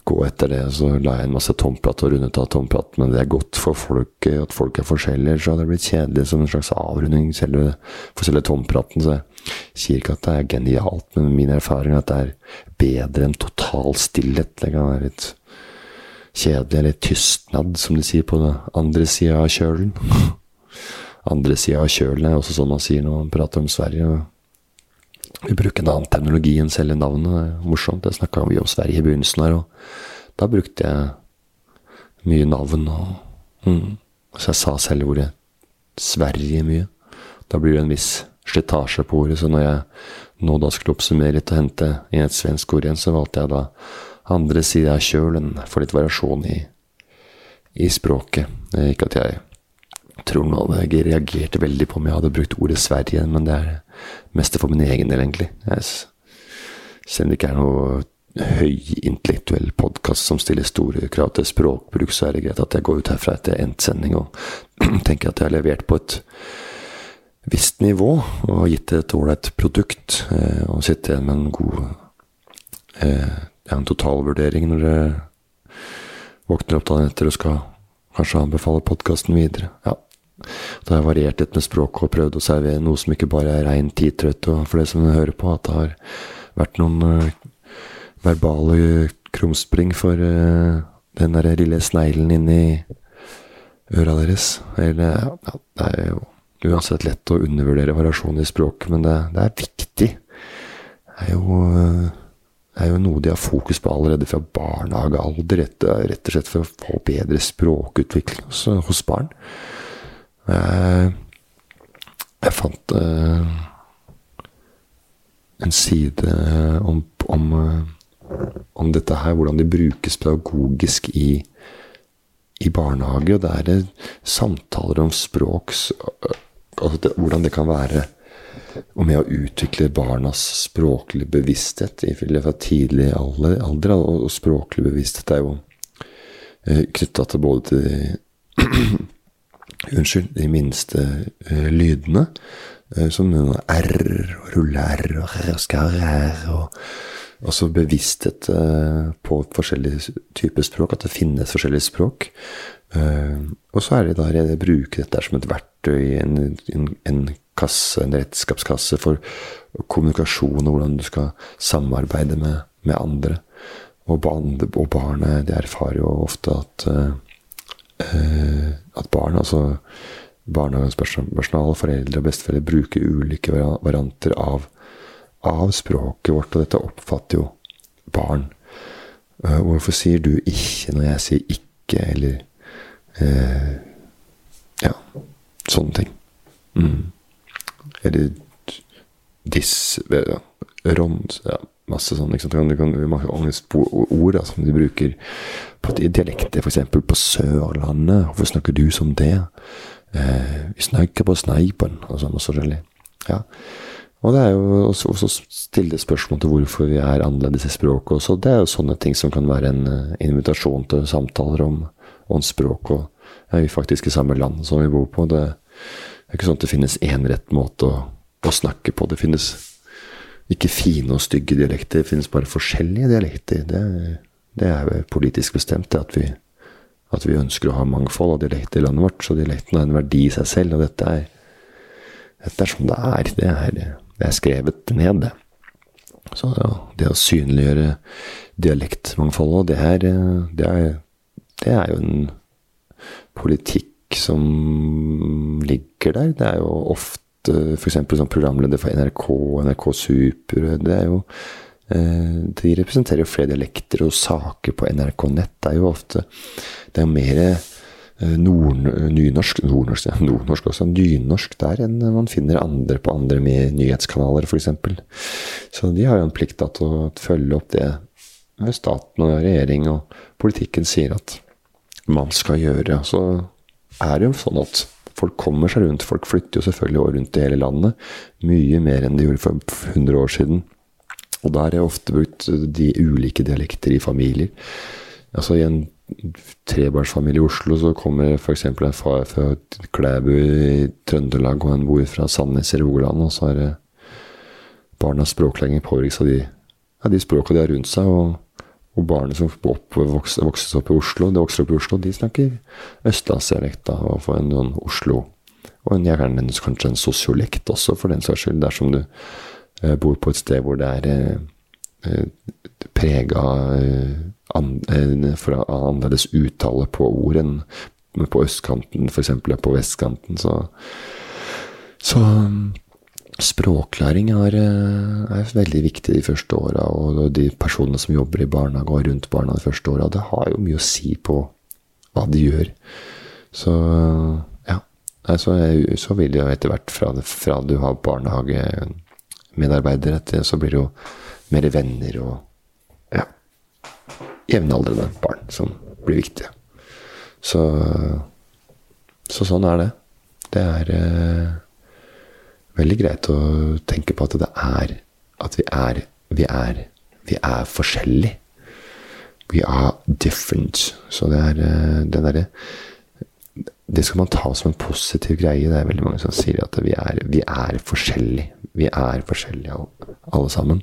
gå etter det. Så la jeg en masse tomprat og rundet av tomprat, men det er godt for folk at folk er forskjellige. Så hadde det blitt kjedelig som en slags avrunding selve, for selve tompraten. Så jeg sier ikke at det er genialt, men min erfaring er at det er bedre enn total stillhet. Det kan være litt kjedelig eller tystnad, som de sier på den andre sida av kjølen. andre sida av kjølen er også sånn man sier når man prater om Sverige. og vi bruker en annen teknologi enn selve navnet. Det er morsomt. Jeg snakka mye om Sverige i begynnelsen her, og da brukte jeg mye navn. Og, mm. Så jeg sa selv ordet Sverige mye. Da blir det en viss slitasje på ordet. Så når jeg nå da skulle oppsummere litt og hente inn et svensk ord igjen, så valgte jeg da andre sida av kjølen for litt variasjon i, i språket. Ikke at jeg tror nå hadde reagerte veldig på om jeg hadde brukt ordet Sverige, men det er mest for min egen del, egentlig. Jeg, selv om det ikke er noe høyintellektuell podkast som stiller store krav til språkbruk, så er det greit at jeg går ut herfra etter endt sending og tenker at jeg har levert på et visst nivå og gitt et ålreit produkt, eh, og sitter igjen med en god eh, ja, en totalvurdering når du våkner opp dagen etter og skal kanskje anbefale podkasten videre. Ja, da har jeg variert litt med språket og prøvd å servere noe som ikke bare er rein tidtrøtt, og for det som du hører på, at det har vært noen uh, verbale krumspring for uh, den der lille sneglen inni øra deres. Eller, ja, det er jo uansett lett å undervurdere variasjon i språket, men det, det er viktig. Det er jo uh, er jo noe de har fokus på allerede fra barnehagealder, rett, rett og slett for å få bedre språkutvikling hos, hos barn. Jeg, jeg fant uh, en side om, om, uh, om, dette her, hvordan de brukes pedagogisk i, i barnehage. Og det er samtaler om språk, altså det, Hvordan det kan være og med å utvikle barnas språklige bevissthet fra tidlig alder. Og språklig bevissthet er jo uh, knytta til både til Unnskyld, de minste uh, lydene. Uh, som R, og ruller og r, og så bevissthet uh, på forskjellige typer språk. At det finnes forskjellige språk. og så er det da å bruke dette som et verktøy, en, en, en kasse, en redskapskasse for kommunikasjon og hvordan du skal samarbeide med, med andre. Og, barn, og barnet de erfarer jo ofte at Eh, at barn, altså barnehagepersonale, foreldre og besteforeldre, bruker ulike varianter av, av, språket vårt, og dette oppfatter jo barn. Uh, hvorfor sier du 'ikke' når jeg sier 'ikke', eller uh, Ja, sånne ting. Mm. Eller diss Rond ja, Masse sånn. Ikke sant? Du kan, mange ord da, som de bruker på dialekter, f.eks. på Sørlandet. Hvorfor snakker du som det? Eh, vi snakker på Sneipen, og sånn og forskjellig. Ja. Og det er jo også, også stille spørsmål til hvorfor vi er annerledes i språket også. Det er jo sånne ting som kan være en uh, invitasjon til samtaler om, om språk. Og er vi faktisk i samme land som vi bor på. Det er ikke sånn at det finnes én rett måte å, å snakke på. Det finnes ikke fine og stygge dialekter, det finnes bare forskjellige dialekter. Det, det er politisk bestemt, at vi, at vi, ønsker å ha mangfold av dialekter i landet vårt. Så dialekten har en verdi i seg selv, og dette er, dette er som det er. Det er, det er skrevet ned, det. Så ja, det å synliggjøre dialektmangfoldet, det det det er jo en politikk som ligger der. Det er jo ofte f.eks. som programleder for NRK, NRK Super. Det er jo eh, De representerer jo flere dialekter, og saker på NRK Nett det er jo ofte Det er jo mer eh, nord, nynorsk Nordnorsk, nordnorsk også. Nynorsk der enn man finner andre på andre nyhetskanaler, f.eks. Så de har jo en plikt til å følge opp det staten og regjering og politikken sier at man skal gjøre. Så er det jo sånn at folk kommer seg rundt. Folk flytter jo selvfølgelig også rundt i hele landet. Mye mer enn de gjorde for 100 år siden. Og der er det ofte brukt de ulike dialekter i familier. Altså I en trebarnsfamilie i Oslo så kommer f.eks. en far fra Klæbu i Trøndelag og en bor fra Sandnes i Rogaland. Og så det barnas språklæring påvirkes av de, ja, de språka de har rundt seg. og og barnet som vokser, vokser opp i Oslo, de vokser opp i Oslo, de snakker østlandsdialekt og får en sånn Oslo. Og en, gjerne kanskje en sosiolekt også, for den saks skyld, dersom du eh, bor på et sted hvor det er eh, eh prega eh, an, eh, annerledes uttale på ord enn på østkanten, f.eks. på vestkanten. Så, så Språklæring er, eh, er, veldig viktig de første åra, og de personene som jobber i barnehage og rundt barna de første åra, det har jo mye å si på hva de gjør. Så ja. Så, så vil det jo etter hvert, fra, fra du har barnehagemedarbeidere til, så blir det jo mer venner og ja, jevnaldrende barn som blir viktige. Så, så sånn er det. Det er eh, veldig greit å tenke på at det er At vi er Vi er, vi er forskjellige. We are different. Så det er eh, den derre Det skal man ta som en positiv greie. Det er veldig mange som sier at vi er, vi er forskjellige. Vi er forskjellige alle sammen.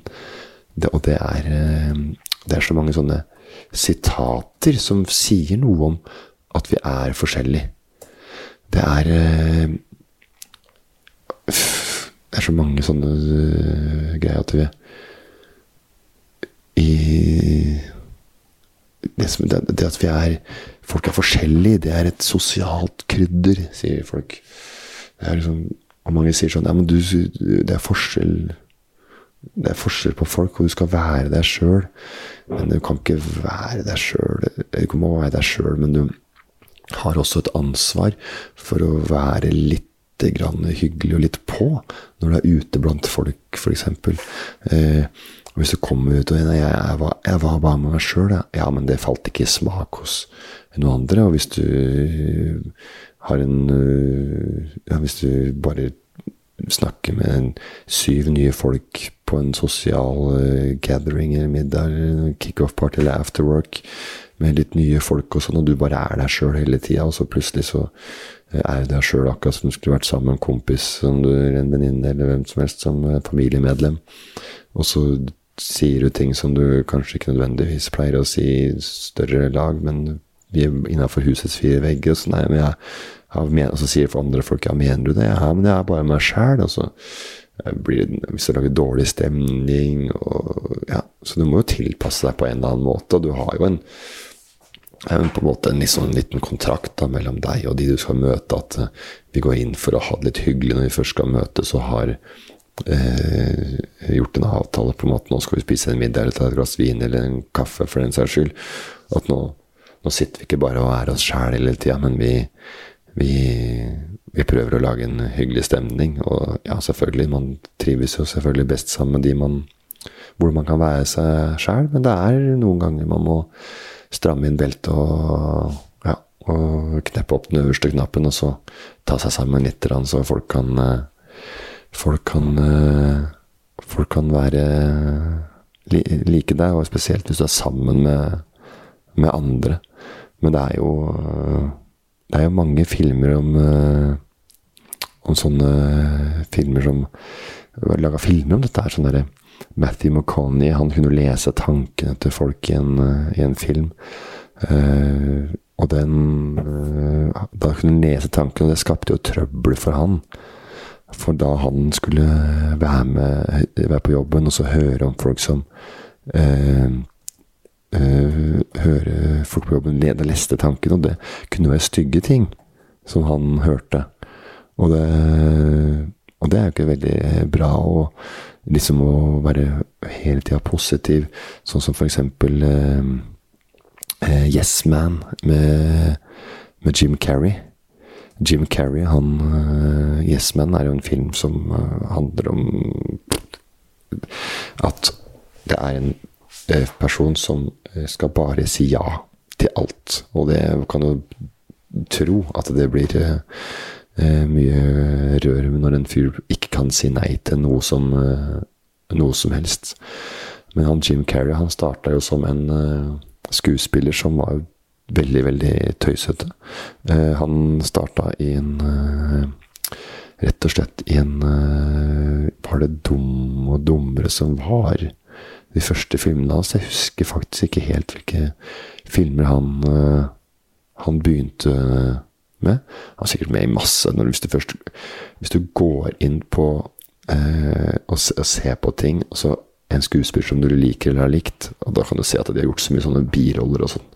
Det, og det er, eh, det er så mange sånne sitater som sier noe om at vi er forskjellige. Det er eh, det er så mange sånne uh, greier at vi i det, som, det, det, at vi er Folk er forskjellige. Det er et sosialt krydder, sier folk. Det er liksom, og mange sier sånn Ja, men du, det er forskjell Det er forskjell på folk, og du skal være deg sjøl. Men du kan ikke være deg sjøl. Du må være deg sjøl, men du har også et ansvar for å være litt hyggelig og litt på når du er ute blant folk, f.eks. Eh, hvis du kommer ut og jeg, jeg, var, bare med meg sjøl, ja, men det falt ikke i smak hos noen andre. Og hvis du har en eh, ja, Hvis du bare snakker med en syv nye folk på en sosial uh, gathering eller middag, kickoff-party eller afterwork med litt nye folk og sånn, og du bare er deg sjøl hele tida, og så plutselig så er deg sjøl akkurat som du skulle vært sammen med en kompis, du, en venninne eller hvem som helst, som familiemedlem. Og så sier du ting som du kanskje ikke nødvendigvis pleier å si i større lag, men vi er innafor husets fire vegger. Og så, nei, men jeg, jeg, og så sier andre folk ja, mener du det? Ja, men jeg er bare meg sjæl. Hvis blir det, hvis lager dårlig stemning og ja, Så du må jo tilpasse deg på en eller annen måte, og du har jo en på en måte en liksom, liten kontrakt da, mellom deg og de du skal møte, at uh, vi går inn for å ha det litt hyggelig når vi først skal møtes og har eh, gjort en avtale på en måte nå skal vi spise en middag eller ta et glass vin eller en kaffe for den saks skyld. At nå, nå, sitter vi ikke bare og er oss sjæl hele tida, men vi, vi, vi, prøver å lage en hyggelig stemning. Og ja, selvfølgelig, man trives jo selvfølgelig best sammen med de man hvor man kan være seg sjæl, men det er noen ganger man må stramme inn beltet og, ja, og kneppe opp den øverste knappen, og så ta seg sammen litt, så folk kan Folk kan Folk kan være like deg, og spesielt hvis du er sammen med, med andre. Men det er jo Det er jo mange filmer om om sånne filmer som Laga filmer om dette her. sånn derre Matthew McConney han kunne lese tankene til folk i en, eh, i en film. Uh, og den uh, Da kunne han lese tankene, og det skapte jo trøbbel for han. For da han skulle være, med, være på jobben og så høre om folk som uh, høre folk på jobben lede leste tankene, og det kunne være stygge ting som han hørte. Og det, og det er jo ikke veldig bra å liksom å være hele tida positiv, sånn som for eksempel uh, uh, Yes Man med, med Jim Carrey. Jim Carrey, han uh, Yes Man er jo en film som uh, handler om at det er en uh, person som skal bare si ja til alt. Og det kan jo tro at det blir mye rør når en fyr ikke kan si nei til noe som, noe som helst. Men han Jim Carrey han starta jo som en skuespiller som var veldig, veldig tøysete. Han starta i en Rett og slett i en Var det Dum og dummere som var de første filmene hans? Jeg husker faktisk ikke helt hvilke filmer han, han begynte med. Han er sikkert med i masse. Når, hvis, du først, hvis du går inn på og, og ser på ting, og så en skuespiller som du liker eller har likt. Og da kan du se at de har gjort så mye sånne biroller og sånn.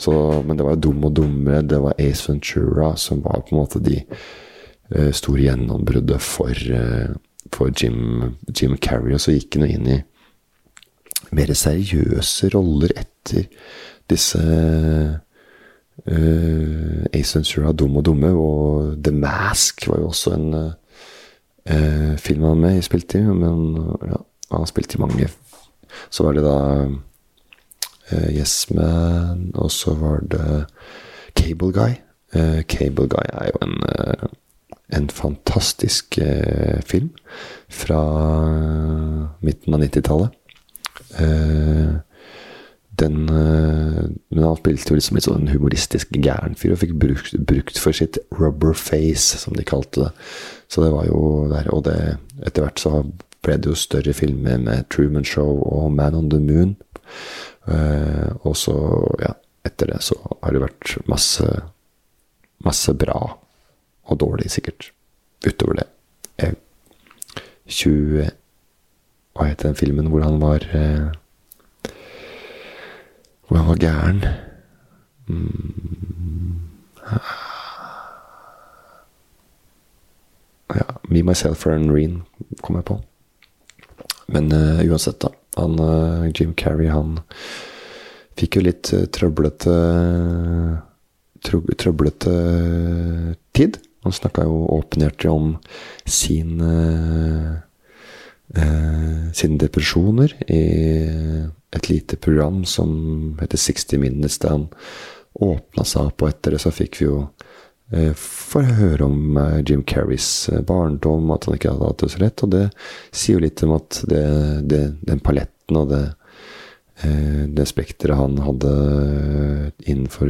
Så, men det var Dum og dumme, det var Ace Ventura som var på en måte de uh, store gjennombruddet for, uh, for Jim, Jim, Carrey. Og så gikk han inn i mer seriøse roller etter disse uh, Ace Ventura, Dum og dumme, og The Mask var jo også en film han med spilte i. Men ja, han spilte i mange. Så var det da uh, Yes Man, og så var det Cable Guy. Uh, Cable Guy er jo en, uh, en fantastisk film fra midten av 90-tallet. Den Men han spilte jo liksom litt sånn humoristisk gæren fyr, og fikk brukt, brukt, for sitt rubber face, som de kalte det. Så det var jo der. Og det, etter hvert så ble det jo større filmer med Truman Show og Man on the Moon. Uh, og så, ja, etter det så har det vært masse masse bra og dårlig, sikkert. Utover det. Jeg, 20 Hva heter den filmen hvor han var uh, Hvor jeg var gæren? Mm. Ja, Me, Myself and Reen kom jeg på. Men uh, uansett, da. Han, uh, Jim Carrey, han fikk jo litt uh, trøblete Trøblete tid. Han snakka jo åpenhjertig om sin sine depresjoner i et lite program som heter 60 Minutes, der han åpna seg opp, og etter det så fikk vi jo Eh, å høre om eh, Jim Carreys eh, barndom, at han ikke hadde hatt det så lett. Og det sier jo litt om at det, det, den paletten og det, det spekteret han hadde innenfor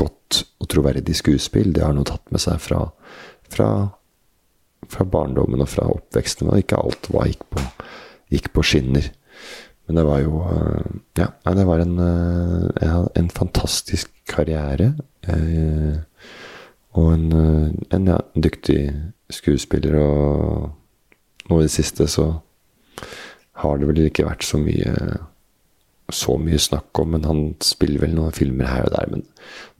godt og troverdig skuespill, det har han jo tatt med seg fra, fra, fra barndommen og fra oppveksten. Og ikke alt hva gikk, på, gikk på skinner. Men det var jo Ja, det var en, en fantastisk karriere. Eh, og en, eh, en ja, dyktig skuespiller. Og nå i det siste så har det vel ikke vært så mye så mye snakk om, men han spiller vel noen filmer her og der. Men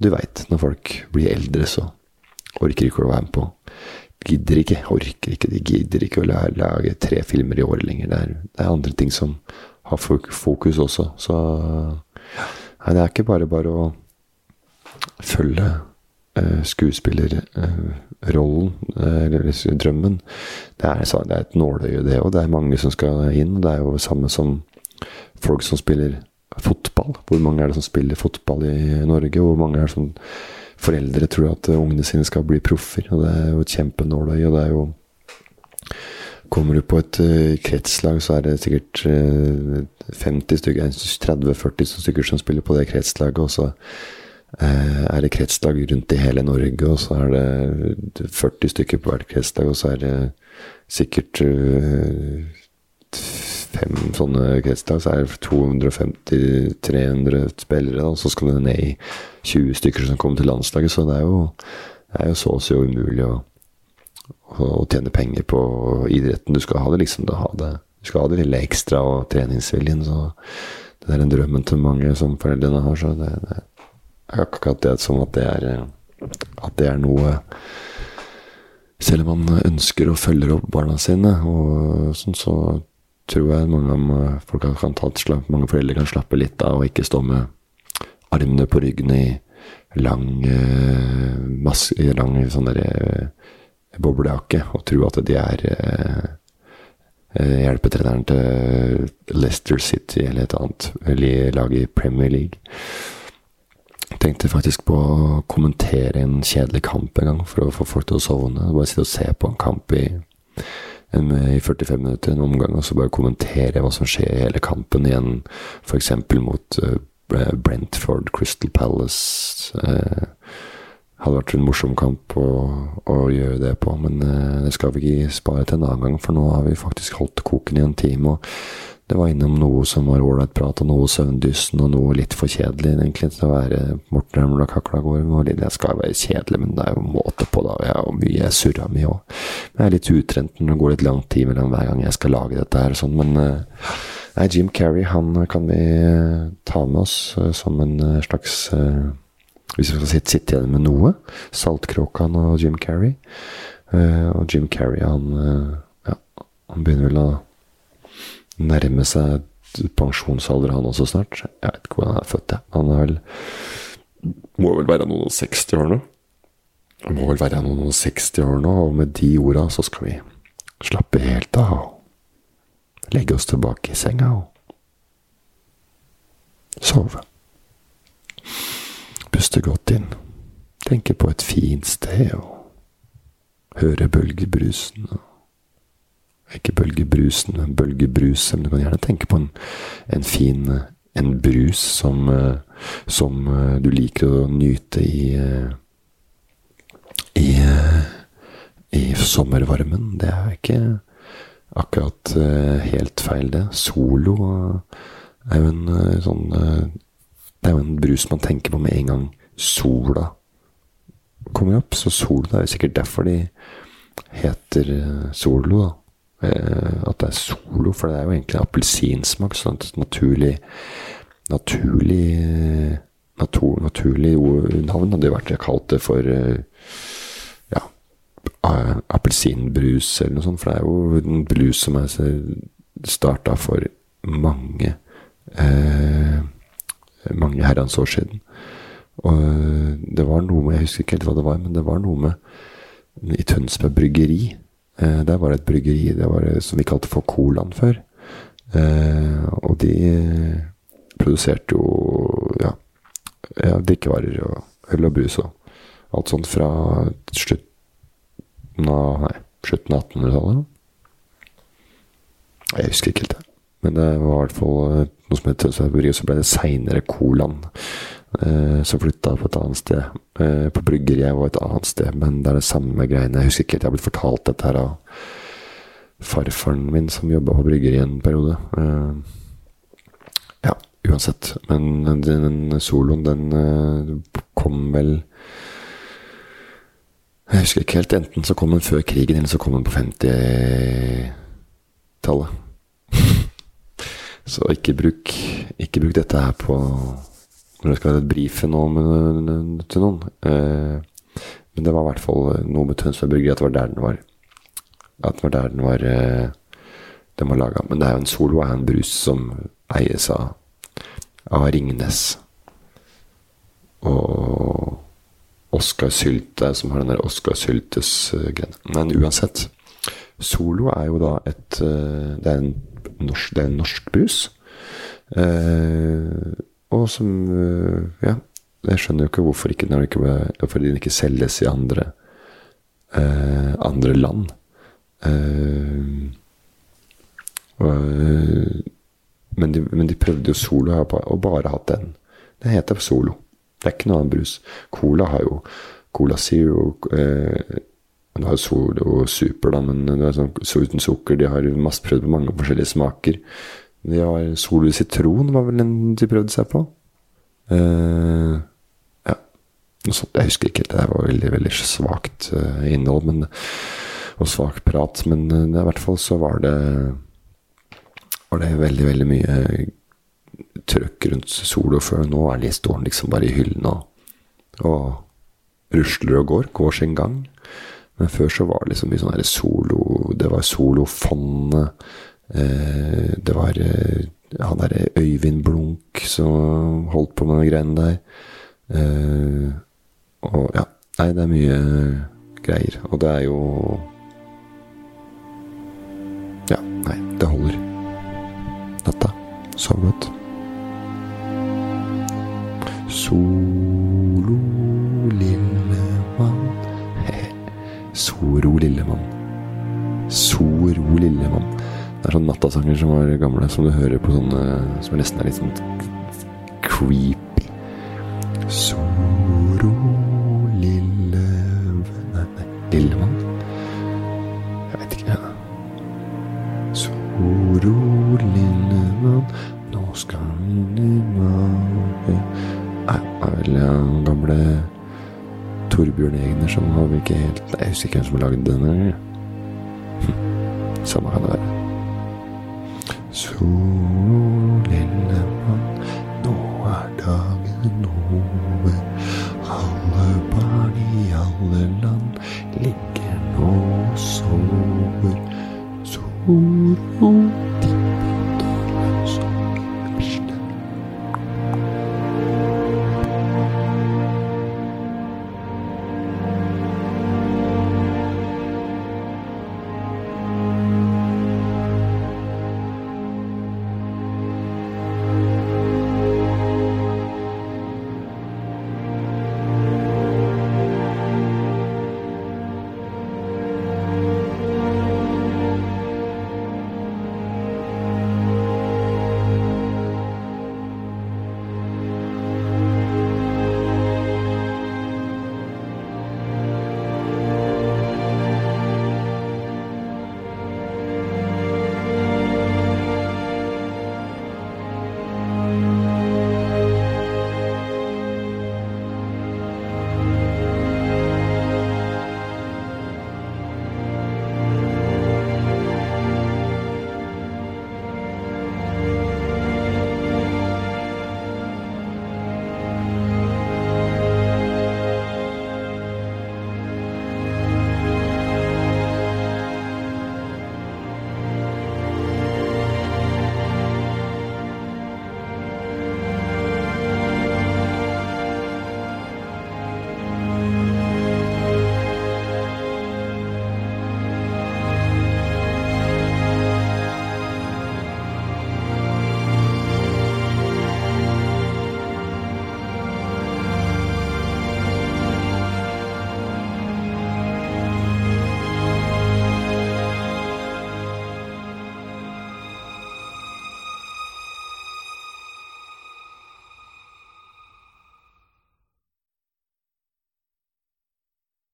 du veit, når folk blir eldre, så orker ikke å være med på. Gidder ikke, orker ikke. De gidder ikke å lage tre filmer i året lenger. Det er, det er andre ting som har fokus også. Så nei, det er ikke bare bare å følge uh, skuespillerrollen, uh, eller drømmen. Det er, det er et nåløye, det òg. Det er mange som skal inn. Det er jo samme som folk som spiller fotball. Hvor mange er det som spiller fotball i Norge? Hvor mange er det som foreldre tror at ungene sine skal bli proffer? Og det er jo et kjempenåløye. Og det er jo Kommer du på et uh, kretslag, så er det sikkert uh, 50 stykker, 30-40 stykker som spiller på det kretslaget. Og så uh, er det kretslag rundt i hele Norge, og så er det 40 stykker på hvert kretslag, og så er det sikkert eh, fem sånne kretslag, så er det 250-300 spillere, og så skal det ned i 20 stykker som kommer til landslaget, så det er jo, det er jo så å si umulig å, å, tjene penger på idretten. Du skal ha det liksom, du, det, du skal ha det lille ekstra og treningsviljen, så det er en drømmen til mange som foreldrene har, så det, det er akkurat det som at det er At det er noe Selv om man ønsker og følger opp barna sine, og sånn, så tror jeg mange, folk kan ta mange foreldre kan slappe litt av og ikke stå med armene på ryggen i lang, mas, lang sånn derre boblejakke og tro at de er eh, eh, hjelpetreneren til Leicester City eller et annet lag i Premier League. Tenkte faktisk på å kommentere en kjedelig kamp en gang for å få folk til å sovne. Bare sitte og se på en kamp i, en, i 45 minutter, en omgang, og så bare kommentere hva som skjer i hele kampen igjen. F.eks. mot uh, Brentford, Crystal Palace. Uh, hadde vært en morsom kamp å, å gjøre det på, men eh, det skal vi ikke spare til en annen gang, for nå har vi faktisk holdt koken i en time. og det var innom noe som var ålreit prat, og noe søvndyssen, og noe litt for kjedelig, egentlig, til å være Morten Remla kakla går. Det skal være kjedelig, men det er jo måte på, da. Jeg har mye surra mye òg. Jeg er litt utrent når det går litt lang tid mellom hver gang jeg skal lage dette her, og sånn, men Nei, Jim Carrey, han kan vi ta med oss uh, som en slags hvis vi skal sitte igjen med noe. Saltkråkan og Jim Carrey. Uh, og Jim Carrey, han, uh, ja, han begynner vel å nærme seg pensjonsalder, han også snart. Jeg vet ikke hvor han er født, jeg. Han er vel Må vel være noen og 60 år nå. Han må vel være noen og 60 år nå, og med de orda så skal vi slappe helt av legge oss tilbake i senga og sove. Puste godt inn. Tenke på et fint sted og høre bølgebrusen. Ikke bølgebrusen, men bølgebruset. Men du kan gjerne tenke på en, en fin en brus som, som, du liker å nyte i i, i sommervarmen. Det er ikke akkurat helt feil, det. Solo er jo en sånn det er jo en brus man tenker på med en gang sola kommer opp. Så sola er jo sikkert derfor de heter eh, Solo, da. Eh, at det er Solo, for det er jo egentlig appelsinsmak. Sånn et naturlig Naturlig natur, Naturlig navn hadde jo vært kalt det for eh, ja, appelsinbrus eller noe sånt. For det er jo en brus som er starta for mange eh, mange herrens år siden. Og eh, det var noe med Jeg husker ikke helt hva det var, men det var noe med I Tønsberg bryggeri. Eh, der var det et bryggeri det var som vi kalte for Colaen før. Eh, og de produserte jo ja, ja, drikkevarer og øl og brus og alt sånt fra slutten av Nei, slutten av 1800-tallet. Jeg husker ikke helt det. Men det var i hvert fall eh, noe som het Tønsberg Så ble det seinere Kolan, eh, som flytta på et annet sted. Eh, på bryggeriet var et annet sted, men det er det samme greiene. Jeg husker ikke at jeg har blitt fortalt dette her av farfaren min, som jobba på bryggeriet en periode. Eh, ja, uansett. Men den, den soloen, den eh, kom vel jeg husker ikke helt. Enten så kom den før krigen, eller så kom den på 50-tallet. Så ikke bruk, ikke bruk dette her på når du skal brife med, til noen. Eh, men det var i hvert fall noe med Tønsberg Bryggeri, at det var der den var. At det var der den var, eh, den var laga. Men det er jo en Solo er en brus som eies av, av Ringnes. Og Oskar Sylte, som har den der Oskar Syltes-greia. Eh, men uansett. Solo er jo da et eh, Det er en norsk, det er en norsk brus. Eh, og som eh, Ja, jeg skjønner jo ikke hvorfor ikke, når ikke, den ikke selges i andre, eh, andre land. Eh, og, men, de, men, de, prøvde jo Solo og bare hatt den. Det heter Solo. Det er ikke noe annen brus. Cola har jo Cola Zero eh, du har Solo og Super, da, men det er sånn, så uten sukker. De har masse prøvd på mange forskjellige smaker. De har Solo sitron, var vel den de prøvde seg på. Uh, ja, noe sånt. Jeg husker ikke. Det var veldig, veldig svakt uh, innhold men, og svak prat. Men uh, i hvert fall så var det var det veldig, veldig mye trøkk rundt solo før. Nå er de står liksom bare i hyllene og, og rusler og går. Går sin gang. Men før så var det liksom mye sånn solo Det var solofondet. Eh, det var eh, han derre Øyvind Blunk som holdt på med de greiene der. Eh, og ja. Nei, det er mye greier. Og det er jo Ja, nei, det holder. Natta. Sov godt. Solo, Soro, Lillemann. Soro, Lillemann. Det er sånne nattasanger som var gamle, som du hører på sånne Som nesten er litt sånn creepy. Soro, lille Nei, nei Lillemann? Jeg vet ikke. Soro, lillemann, nå skal mage Nei, det er vel gamle Torbjørn Egner som har vel ikke helt Jeg husker ikke hvem som har lagd den engang. Samme kan det være. Sol lille mann, nå er dagen over. Alle barn i alle land ligger nå og sover. Sol Solo.